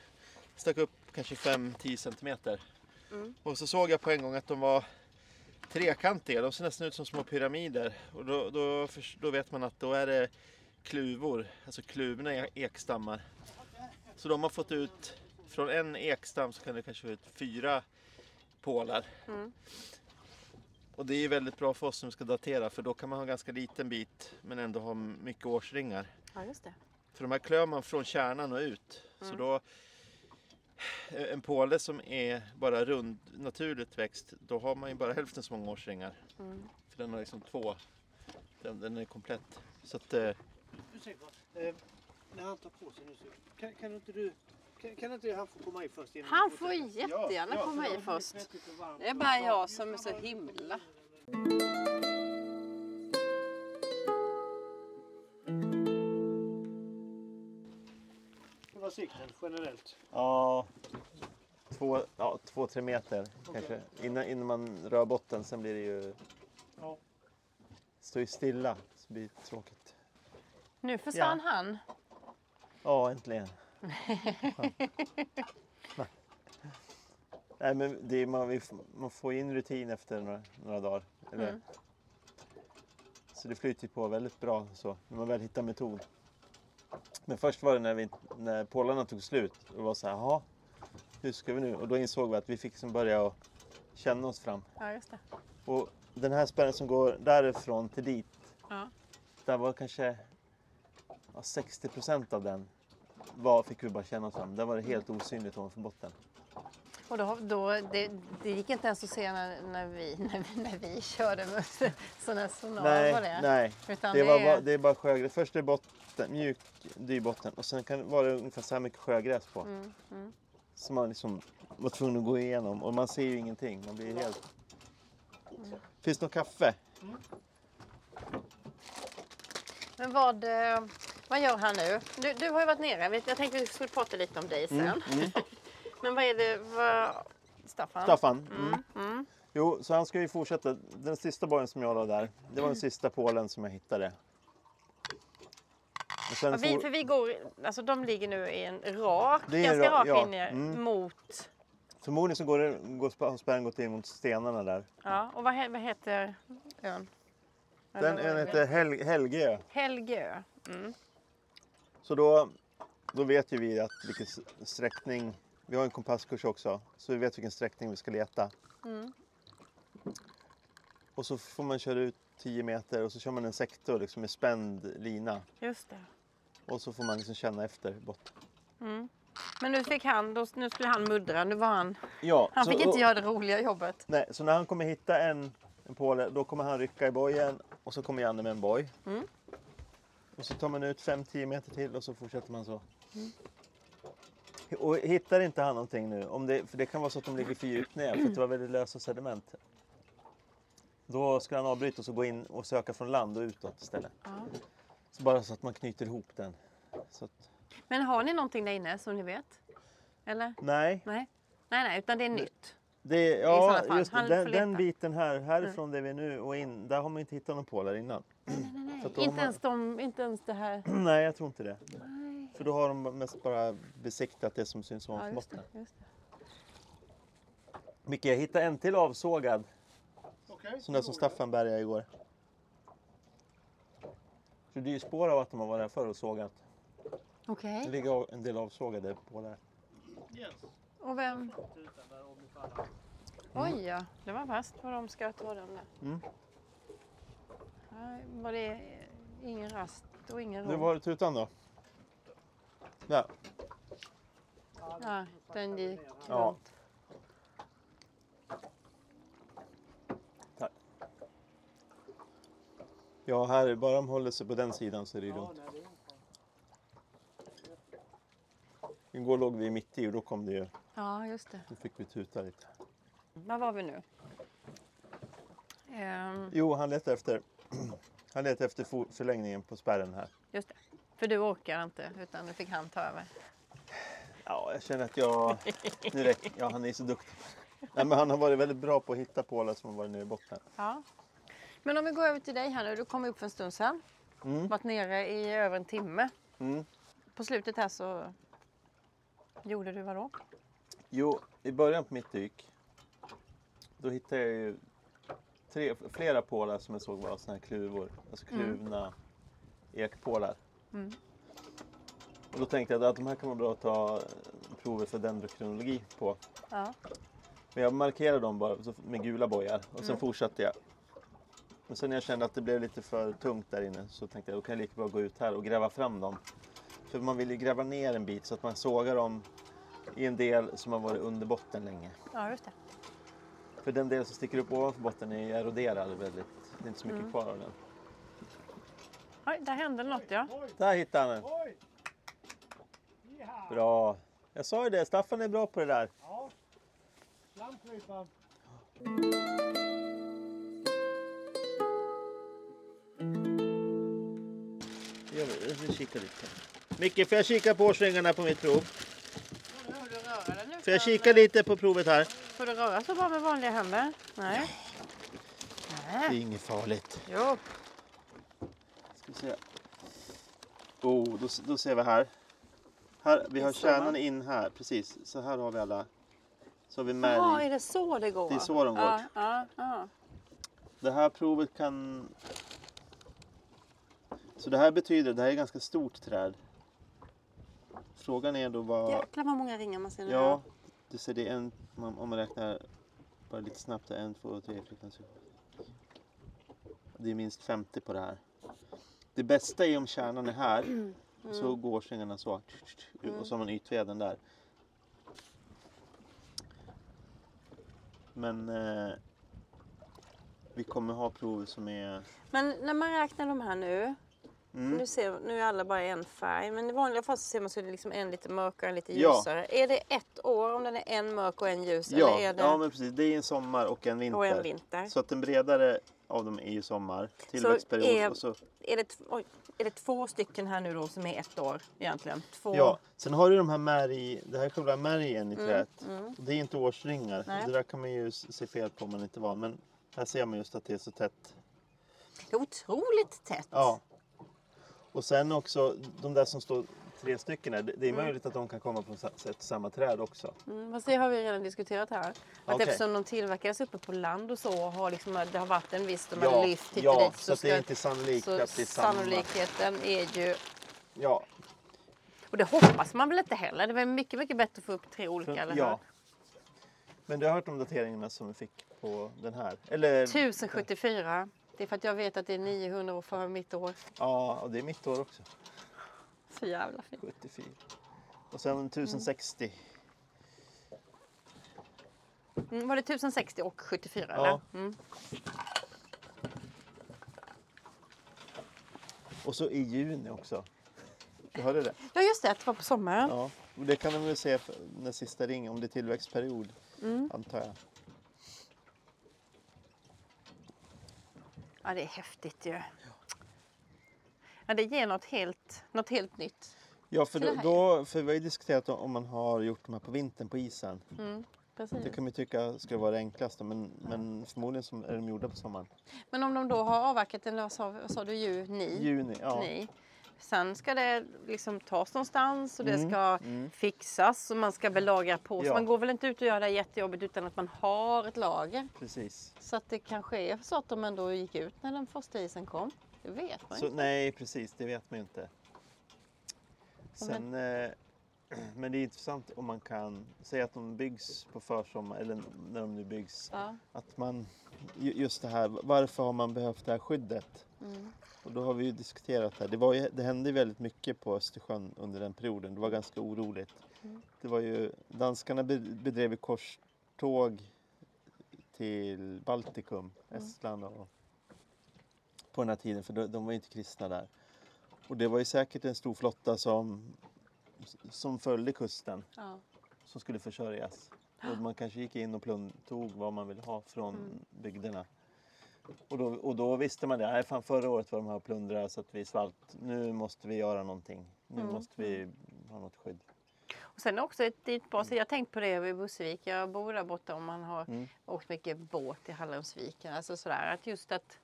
Stack upp kanske 5-10 centimeter. Mm. Och så såg jag på en gång att de var trekantiga. De ser nästan ut som små pyramider. Och då, då, då vet man att då är det kluvor, alltså kluvna e- ekstammar. Så de har fått ut, från en ekstam så kan det kanske få ut fyra pålar. Mm. Och det är ju väldigt bra för oss som ska datera för då kan man ha en ganska liten bit men ändå ha mycket årsringar. Ja, just det. För de här klör man från kärnan och ut. Så Mm. då en påle som är bara rund, naturligt växt, då har man ju bara hälften så många årsringar. Mm. För den har liksom två, den, den är komplett. Så att, eh, Ursäkta, eh, när han tar på sig nu så kan, kan inte du kan, kan inte han få komma in först? Han får jättegärna ja, komma i först. Det är bara jag som är så himla... Vad var sikten generellt? ja, två, ja, två, tre meter kanske. Innan, innan man rör botten, sen blir det ju, Ja. står ju stilla. Så blir det tråkigt. Nu försvann han. Ja, äntligen. Nej, men det är, man, vi man får in rutin efter några, några dagar. Eller, Mm. Så det flyter på väldigt bra så, när man väl hittar metod. Men först var det när, vi, när pålarna tog slut. Och var så här, jaha, hur ska vi nu? Och då insåg vi att vi fick liksom börja känna oss fram. Ja, just det. Och den här spärren som går därifrån till dit, Ja. där var kanske ja, 60 procent av den var, fick vi bara känna oss fram. Där var det helt osynligt ovanför botten. Och då, då, det, det gick inte ens att se när, när, vi, när, vi, när vi körde med här sonar nej, på det. nej. Utan Det, det, var, är, bara, det är bara sjögräs. Först är botten, mjuk dyrbotten och sen kan det vara ungefär så här mycket sjögräs på. Mm, mm. Som man liksom var tvungen att gå igenom och man ser ju ingenting. Man blir helt... Finns det något kaffe? Men vad, eh, vad gör han nu? Du, du har ju varit nere. Jag tänkte vi skulle prata lite om dig sen. Mm. Men vad är det? Vad... Staffan? Staffan? Mm. Mm. Jo, så han ska ju fortsätta. Den sista borgen som jag la där, det var den sista pålen som jag hittade. Ja, vi, för vi går, alltså de ligger nu i en rak, Det ganska ra- rak ja, linje mm. mot... Förmodligen så går, det, går spärren gått in mot stenarna där. Ja, och vad, he- vad heter ön? Den ön heter Hel- Helgö. Helgö. Mm. Så då, då vet ju vi att vilken sträckning, vi har en kompasskurs också, så vi vet vilken sträckning vi ska leta. Mm. Och så får man köra ut 10 meter och så kör man en sektor liksom med spänd lina. Just det. Och så får man liksom känna efter botten. Mm. Men nu fick han, då, nu skulle han muddra. Nu var han, Ja, han så, fick inte och- göra det roliga jobbet. Nej, så när han kommer hitta en, en påle, då kommer han rycka i bojen och så kommer Janne med en boj. Mm. Och så tar man ut 5-10 meter till och så fortsätter man så. Och hittar inte han någonting nu, om det, för det kan vara så att de ligger för djupt ner för att det var väldigt lösa sediment. Då ska han avbryta och så gå in och söka från land och utåt istället. Ja. Så bara så att man knyter ihop den. Att, Men har ni någonting där inne som ni vet? Eller? nej, Nej, nej, nej utan det är nytt. det, ja, just det, den, den biten här, härifrån där vi är nu och in, där har man inte hittat någon pålar innan. Nej, nej, nej. Inte, man- ens de, inte ens det här. Nej, jag tror inte det. Nej. För då har de mest bara besiktat det som syns Ja, ovanför just botten. Micke, jag hittade en till avsågad. Okej, Sån där som Staffan bärgade igår. Så det är ju spår av att de har varit här förr och sågat. Okej. Det ligger en del avsågade på där. Och vem? Oj, ja. Det var värst vad de ska ta den där. Mm. Här var det ingen rast och ingen ro. var det tutan då. Där. Ja, den gick Ja. långt. Ja, här, bara de håller sig på den sidan så är det lugnt. Igår låg vi mitt i och då kom det ju, Ja, just det. då fick vi tuta lite. Var var vi nu? Ehm, Jo, han letar efter, han letar efter förlängningen på spärren här. just det. För du orkar inte, utan nu fick han ta över. Ja, jag känner att jag... Nu räcker, ja, han är så duktig. Nej, men han har varit väldigt bra på att hitta pålar som har varit nere i botten. Ja. Men om vi går över till dig här nu. Du kom upp för en stund sedan. Mm. Varit nere i över en timme. Mm. På slutet här så gjorde du vad då? Jo, i början på mitt dyk då hittade jag ju tre, flera pålar som jag såg var såna här kluvor. Alltså kluvna ekpålar. Mm. Och då tänkte jag att de här kan vara bra att ta prover för dendrokronologi på. Ja. Men jag markerade dem bara med gula bojar och sen Mm. fortsatte jag. Men sen när jag kände att det blev lite för tungt där inne så tänkte jag då kan jag lika bra gå ut här och gräva fram dem. För man vill ju gräva ner en bit så att man sågar dem i en del som har varit under botten länge. ja, just det. För den del som sticker upp ovanför botten är eroderad väldigt. Det är inte så mycket Mm. kvar av den. Oj, där hände något ja. Där hittade han den. Bra. Jag sa ju det, Staffan är bra på det där. Ja. Slamkryparen. Jag vill kika lite. Micke, får jag kika på årsringarna på mitt prov? Får jag kika lite på provet här? Får du röra så bara med vanliga händer? Nej. Det Nej. är inget farligt. Jo. Ska vi se. Oh, då, då ser vi här. här vi har Det kärnan in här, precis. Så här har vi alla. Så har vi Jaha, märg. är det så det går? Det är så de går. Ja, ja, ja. Det här provet kan... Så det här betyder, det här är ett ganska stort träd. Frågan är då vad... Jäklar vad många ringar man ser nu. Ja, du ser det är en, man- om man räknar bara lite snabbt. En, två, tre. Det är minst 50 på det här. Det bästa är om kärnan är här. Så går årsringarna så. Och så har man ytveden där. Men eh, vi kommer ha prov som är... Men när man räknar de här nu. Mm. Nu, ser, nu är alla bara en färg. Men i vanliga fall så ser man så är det liksom en lite mörkare och en lite Ja. ljusare. Är det ett år om den är en mörk och en ljus? Ja, eller är det ja, men precis. Det är en sommar och en vinter. och en vinter? Så att den bredare av dem är ju sommar. Tillväxtperiod. är- och så Är, det, oj, är det två stycken här nu då som är ett år egentligen? Två? Ja, sen har du de här märg, det här är själva märgen i träet. mm. Det är inte årsringar. Nej. Det där kan man ju se fel på om man inte är van. Men här ser man just att det är så tätt. Det är otroligt tätt. Ja. Och sen också de där som står tre stycken här. Det det är Mm. möjligt att de kan komma sa- sätt samma träd också. Mm, fast det har vi redan diskuterat här. Att Okej. eftersom de tillverkades uppe på land och så har liksom, det har varit en viss, de har lyft hit och ja dit. så, att det är inte sannolikt så att det är samma. sannolikheten är ju... Ja, Och det hoppas man väl inte heller. Det var mycket, mycket bättre att få upp tre olika, eller ja. Men du har hört om dateringarna som vi fick på den här? Eller, hur? 1074. Det är för att jag vet att det är 900 år före mitt år. Ja, och det är mitt år också. Så jävla fint. 74. Och sen 1060. Mm, var det 1060 och 74? Ja. Eller? Mm. Och så i juni också. Du hörde det? Ja, just det. Det var på sommaren. Ja. Och det kan man väl se när sista ring, om det är tillväxtperiod, Mm. antar jag. Ja, det är häftigt ju. Ja, det ger något helt, något helt nytt. Ja, för, då, då, för vi har ju diskuterat om man har gjort de här på vintern på isen. Mm. Det kan man ju tycka skulle vara det enklaste, men, men förmodligen är de gjorda på sommaren. Men om de då har avverkat den, vad sa, vad sa du, juni? Juni, ja. Ni. Sen ska det liksom tas någonstans och det Mm, ska mm. fixas och man ska belagra på. Så Ja. man går väl inte ut och gör det jättejobbigt utan att man har ett lager. Precis. Så att det kanske är så att de ändå gick ut när den första isen kom. Det vet man Så, inte. nej, precis, det vet man ju inte. Sen, eh, men det är intressant om man kan säga att de byggs på försommar, eller när de nu byggs. Ja. Att man, ju- just det här, varför har man behövt det här skyddet? Mm. Och då har vi ju diskuterat det här. Det, var ju, det hände väldigt mycket på Östersjön under den perioden. Det var ganska oroligt. Mm. Det var ju, danskarna be- bedrev korståg till Baltikum, Mm. Estland och på den här tiden, för de, de var inte kristna där. Och det var ju säkert en stor flotta som, som följde kusten, Ja. som skulle försörjas. Och man kanske gick in och plund- tog vad man ville ha från Mm. bygderna. Och då, och då visste man det, nej fan förra året var de här och plundrade så att vi svalt. Nu måste vi göra någonting. Nu Mm, måste vi ha något skydd. Och sen också ett, bra sätt. Jag har tänkt på det vid Bussevik. Jag bor där borta och man har Mm. åkt mycket båt i Hallandsviken. Alltså sådär att just att,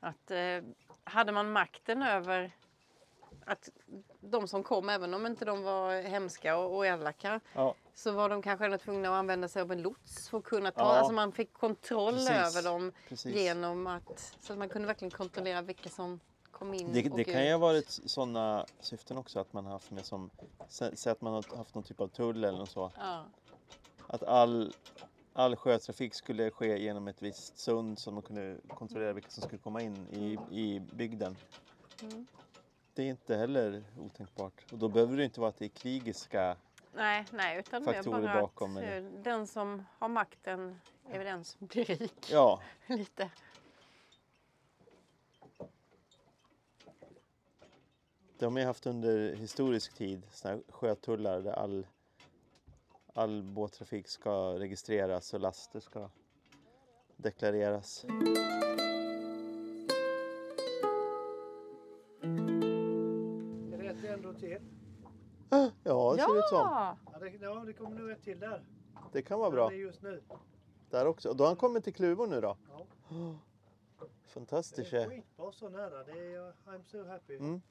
att eh, hade man makten över att de som kom, även om inte de var hemska och, och elaka, Ja, så var de kanske tvungna att använda sig av en lots för att kunna ta, Ja. alltså man fick kontroll Precis. över dem Precis. genom att, så att man kunde verkligen kontrollera vilka som kom in Det, och det kan ju ha varit sådana syften också att man haft med som, sä- säg att man har haft någon typ av tull eller något så. Ja. Att all, all sjötrafik skulle ske genom ett visst sund så man kunde kontrollera vilka som skulle komma in i, i bygden. Mm. Det är inte heller otänkbart. Och då behöver det inte vara att det är krigiska Nej, nej, utan Faktorer bara bakom, att eller? eh, den som har makten är väl den som blir rik. Ja, Lite. det har man ju haft under historisk tid, såna här sjötullar där all, all båttrafik ska registreras och laster ska deklareras. Är det ett ändå till? Ja, det ser ut som. Ja! Ja, det, ja, det kommer nog ett till där. Det kan vara bra. Det är just nu. Där också. Och då har han kommit till Kluvor nu då? Ja. Fantastiskt. Det är skitbra så nära. Det är, I'm so happy. Mm.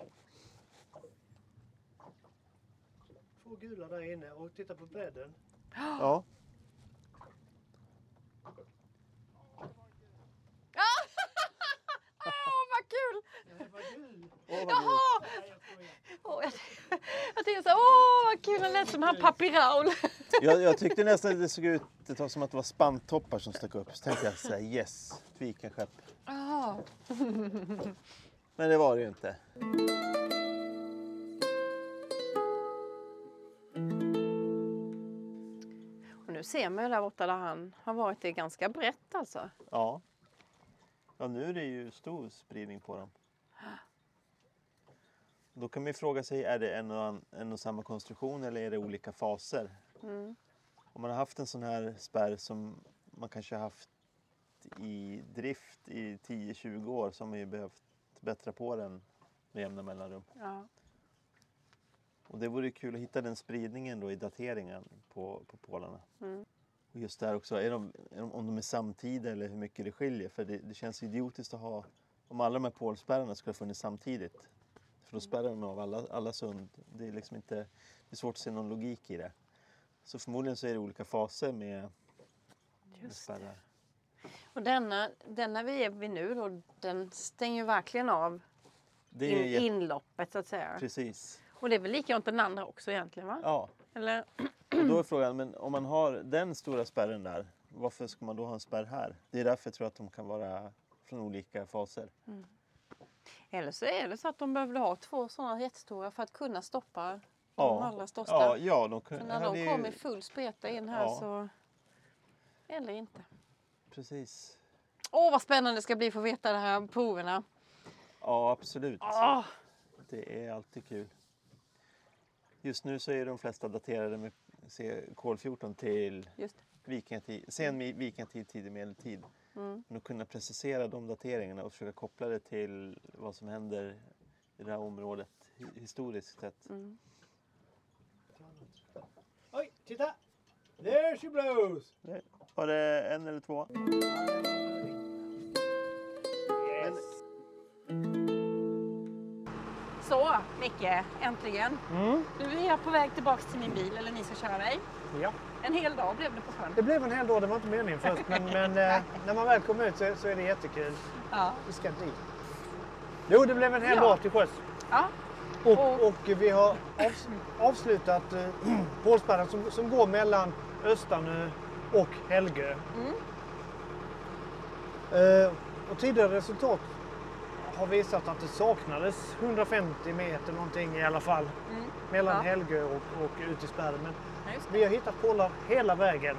Två gula där inne och titta på bredden. Ja. Kul! Det var. Åh, vad Jaha! Åh, jag, jag tänkte så här, åh vad kul, han lät som han Papi Raul. Jag, jag tyckte nästan att det såg ut det var som att det var spanntoppar som stack upp. Så tänkte jag så här, yes, ett vikenskepp. Ja. Men det var det ju inte. Och nu ser man ju där borta där han har varit det ganska brett alltså. Ja. Ja, nu är det ju stor spridning på dem. Då kan man ju fråga sig, är det en och, en och samma konstruktion eller är det olika faser? Mm. Om man har haft en sån här spärr som man kanske har haft i drift i 10-20 år så har man ju behövt bättra på den med jämna mellanrum. Ja. Och det vore kul att hitta den spridningen då i dateringen på, på pålarna. Mm. Och just där också, är de, är de, om de är samtida eller hur mycket det skiljer. För det, det känns idiotiskt att ha, om alla de här pålspärrarna skulle ha funnits samtidigt. För då spärrar de av alla, alla sund. Det är liksom inte, det är svårt att se någon logik i det. Så förmodligen så är det olika faser med, med spärrar. Och denna, denna vi är vid nu då, den stänger ju verkligen av Det in, inloppet så att säga. Precis. Och det är väl likadant den andra också egentligen va? Ja, Eller? Och då är frågan, men om man har den stora spärren där, varför ska man då ha en spärr här? Det är därför jag tror att de kan vara från olika faser. Eller så är det så att de behövde ha två sådana jättestora för att kunna stoppa de Ja. allra största. Ja, ja de kan, när de ju- kom i full spreta in här Ja. så... Eller inte. Precis. Åh vad spännande det ska bli att få veta de här proverna. Ja, absolut. Åh! Det är alltid kul. Just nu så är de flesta daterade med C- kol-14 till vikingatid, sen vikingatid, tidig medeltid. Mm. Men att kunna precisera de dateringarna och försöka koppla det till vad som händer i det här området hi- historiskt sett. Mm. Oj, titta! There she blows! Var det en eller två? Yes. Så Micke, äntligen. Mm. Nu är jag på väg tillbaks till min bil, eller ni ska köra mig. Ja. En hel dag blev det på sjön. Det blev en hel dag, det var inte meningen först. Men, men eh, när man väl kom ut så, så är det jättekul. Ja. Vi ska dit. Jo, det blev en hel Ja. dag till sjöss. ja. Och, och vi har avs avslutat eh, Pålsbergen som, som går mellan Östanö och Helgö. Mm. Eh, och tidigare resultat har visat att det saknades 150 meter någonting i alla fall Mm. mellan Ja. Helgö och, och ut i spärren. Men Ja, vi har hittat pålar hela vägen.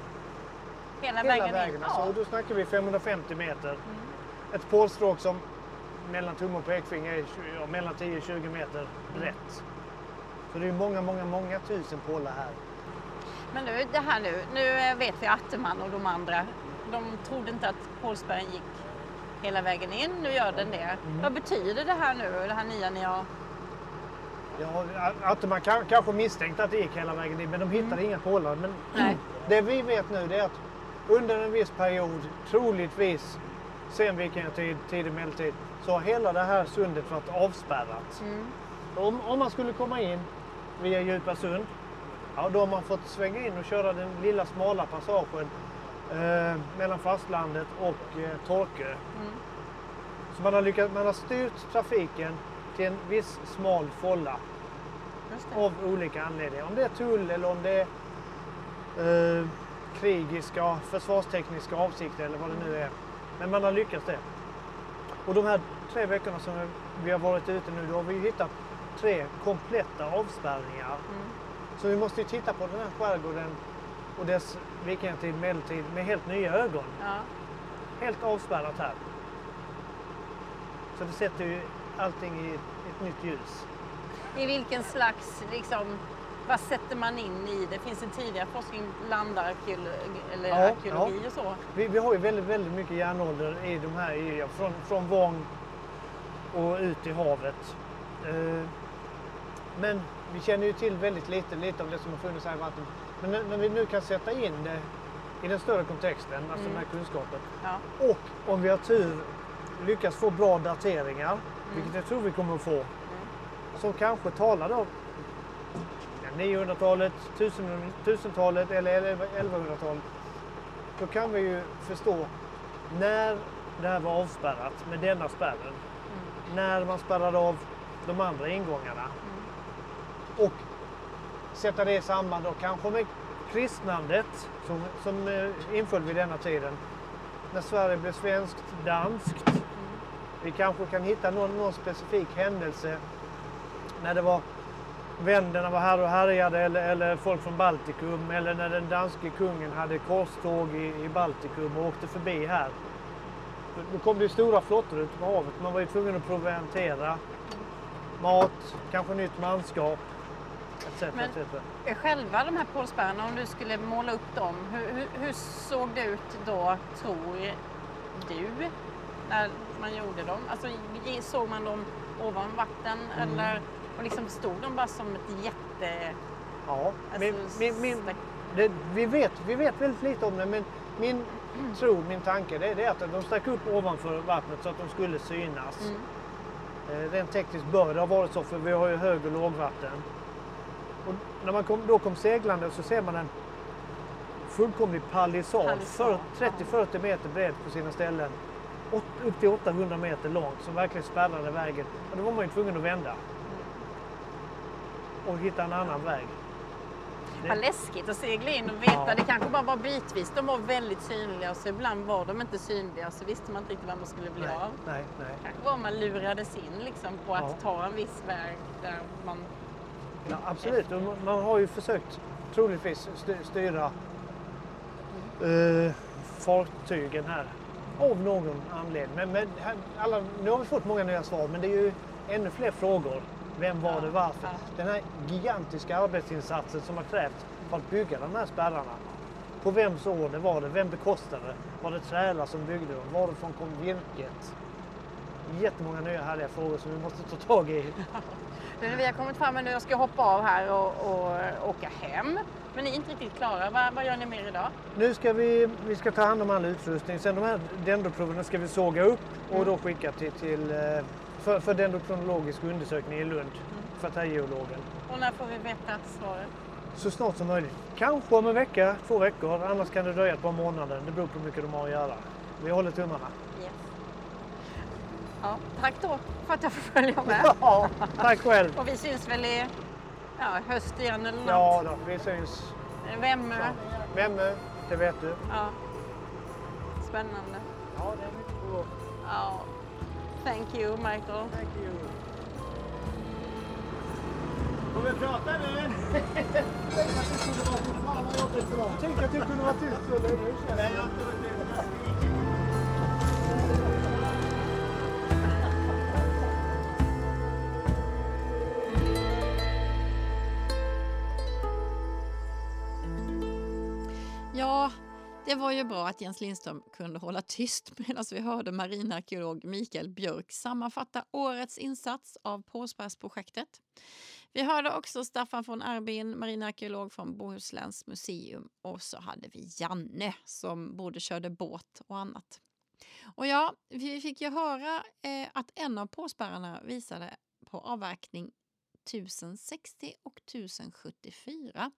Hela, Hela vägen, vägen. in. Alltså, Ja. och då snackar vi 550 Mm. meter. Ett pålstråk som mellan tumme och pekfinger är 20, ja, mellan 10 och 20 meter brett. Så det är många, många, många tusen pålar här. Men nu, det här nu, nu vet vi Atteman och de andra, de trodde inte att Pålsbergen gick hela vägen in. Nu gör den det. Mm. Vad betyder det här nu, det här nya ni har? Ja, att man kan, kanske misstänkte att det gick hela vägen in, men de hittade inga pålar. Men Nej. det vi vet nu det är att under en viss period, troligtvis sen vikingatid, tidig medeltid, så har hela det här sundet varit avspärrat. Mm. Om, om man skulle komma in via Djupa sund Ja, då har man fått svänga in och köra den lilla smala passagen eh, mellan fastlandet och eh, Torkö. Mm. Så man har, lyckats, man har styrt trafiken till en viss smal folla av olika anledningar. Om det är tull eller om det är eh, krigiska, försvarstekniska avsikter eller vad det nu är. Men man har lyckats det. Och de här tre veckorna som vi har varit ute nu, då har vi hittat tre kompletta avspärrningar. Mm. Så vi måste ju titta på den här skärgården och dess vikingatid, medeltid med helt nya ögon. Ja. Helt avspärrat här. Så det sätter ju allting i ett nytt ljus. I vilken slags, liksom, vad sätter man in i det? Finns det tidigare forskning, landarkeologi eller Ja, arkeologi och så? Vi, vi har ju väldigt, väldigt mycket järnålder i de här öarna, från, från Vång och ut i havet. Eh, men vi känner ju till väldigt lite, lite av det som har funnits här i vattnet. Men när, vi nu kan sätta in det i den större kontexten, alltså den här kunskapen, Ja. och om vi har tur lyckas få bra dateringar, vilket jag tror vi kommer att få, som kanske talar då ja, 900-talet, 1000 1000-talet eller 1100-talet. Då kan vi ju förstå när det här var avspärrat med denna spärren. När man spärrade av de andra ingångarna. Och sätta det i samband och kanske med kristnandet som, som eh, inföll vid denna tiden. När Sverige blev svenskt, danskt. Vi kanske kan hitta någon, någon specifik händelse när det var vänderna var här och härjade eller, eller folk från Baltikum eller när den danske kungen hade korståg i, i Baltikum och åkte förbi här. Då- kom det stora flottor ute på havet. Man var ju tvungen att proviantera mat, kanske nytt manskap etc. Men- etc. Själva de här pålspärrarna, om du skulle måla upp dem, hur, hur, hur såg det ut då, tror du, när man gjorde dem? Alltså, såg man dem ovan vatten Mm. eller och liksom stod de bara som ett jätte... Ja, Alltså, min, min, det, vi, vet, vi vet väldigt lite om det men min tro, min tanke det är det att de stack upp ovanför vattnet så att de skulle synas. Mm. Eh, Rent tekniskt bör det ha varit så för vi har ju hög och lågvatten. Och när man kom, då kom seglande så ser man en fullkomlig palissad, Palissad, för- 30-40 meter bred på sina ställen. Upp till 800 meter långt som verkligen spärrade vägen. Och då var man ju tvungen att vända. Och hitta en annan väg. Det- Vad läskigt att segla in och veta. Ja. Det kanske bara var bitvis. De var väldigt synliga och så ibland var de inte synliga så visste man inte riktigt vad man skulle bli Nej, av. nej, nej. kanske var man lurades in liksom på att Ja. ta en viss väg där man... Ja, absolut, och man- har ju försökt troligtvis st- styra eh, fartygen här av någon anledning. Men, men här, alla, nu har vi fått många nya svar men det är ju ännu fler frågor. Vem var det, varför? Den här gigantiska arbetsinsatsen som har krävts för att bygga de här spärrarna. På vems order var det? Vem bekostade det? Var det trälar som byggde dem? Varifrån kom virket? Jättemånga nya härliga frågor som vi måste ta tag i. Nu, vi har kommit fram nu jag ska hoppa av här och, och åka hem. Men ni är inte riktigt klara. Vad, vad gör ni mer idag? Nu ska vi, vi ska ta hand om all utrustning. Sen de här dendroproverna ska vi såga upp och då skicka till, till eh, för, för dendrokronologisk undersökning i Lund. För geologen. Och när får vi veta svaret? Så snart som möjligt. Kanske om en vecka, två veckor. Annars kan det dröja ett par månader. Det beror på hur mycket de har att göra. Vi håller tummarna. Ja, tack då för att jag får följa med. Ja, tack själv. Och vi syns väl i ja, höst igen eller något? Ja då, vi syns. Vem? Vemme, det vet du. Ja. Spännande. Ja, det är mycket gång. Ja. Thank you Michael. Thank you. Får vi prata nu? Tänk att du kunde vara tyst så länge. Det var ju bra att Jens Lindström kunde hålla tyst medan vi hörde marinarkeolog Mikael Björk sammanfatta årets insats av Påsbergsprojektet. Vi hörde också Staffan von Arbin, marinarkeolog från Bohusläns museum och så hade vi Janne som både körde båt och annat. Och ja, vi fick ju höra eh, att en av påspärrarna visade på avverkning 1060 och 1074.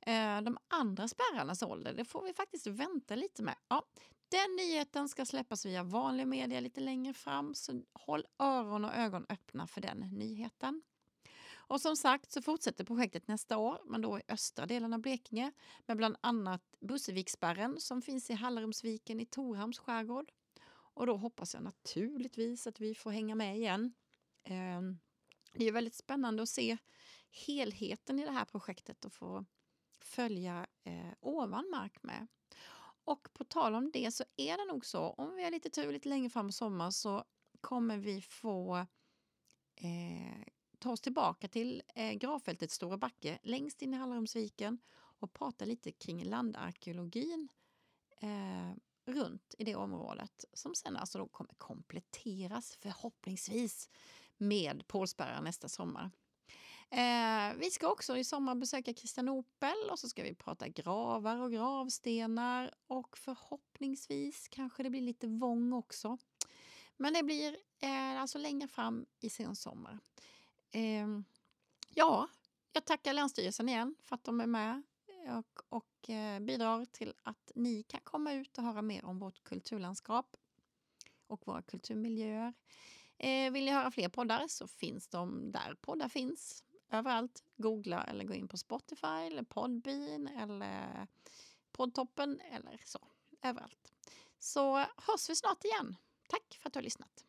Eh, de andra spärrarnas ålder, det får vi faktiskt vänta lite med. Ja, den nyheten ska släppas via vanlig media lite längre fram, så håll öron och ögon öppna för den nyheten. Och som sagt så fortsätter projektet nästa år, men då i östra delen av Blekinge med bland annat Busseviksspärren som finns i Hallarumsviken i Torhamns skärgård. Och då hoppas jag naturligtvis att vi får hänga med igen. Ehm, det är väldigt spännande att se helheten i det här projektet och få följa eh, ovan mark med. Och på tal om det så är det nog så, om vi har lite tur lite längre fram i sommar så kommer vi få eh, ta oss tillbaka till eh, gravfältet Stora Backe längst in i Hallarumsviken och prata lite kring landarkeologin eh, runt i det området som sen alltså då kommer kompletteras förhoppningsvis med pålspärrar nästa sommar. Eh, vi ska också i sommar besöka Kristianopel och så ska vi prata gravar och gravstenar och förhoppningsvis kanske det blir lite vång också. Men det blir eh, alltså längre fram i sensommar. Eh, ja, jag tackar Länsstyrelsen igen för att de är med eh, och, och eh, bidrar till att ni kan komma ut och höra mer om vårt kulturlandskap och våra kulturmiljöer. Eh, vill ni höra fler poddar så finns de där poddar finns. Överallt. Googla eller gå in på Spotify eller Podbean eller Poddtoppen eller så. Överallt. Så hörs vi snart igen. Tack för att du har lyssnat.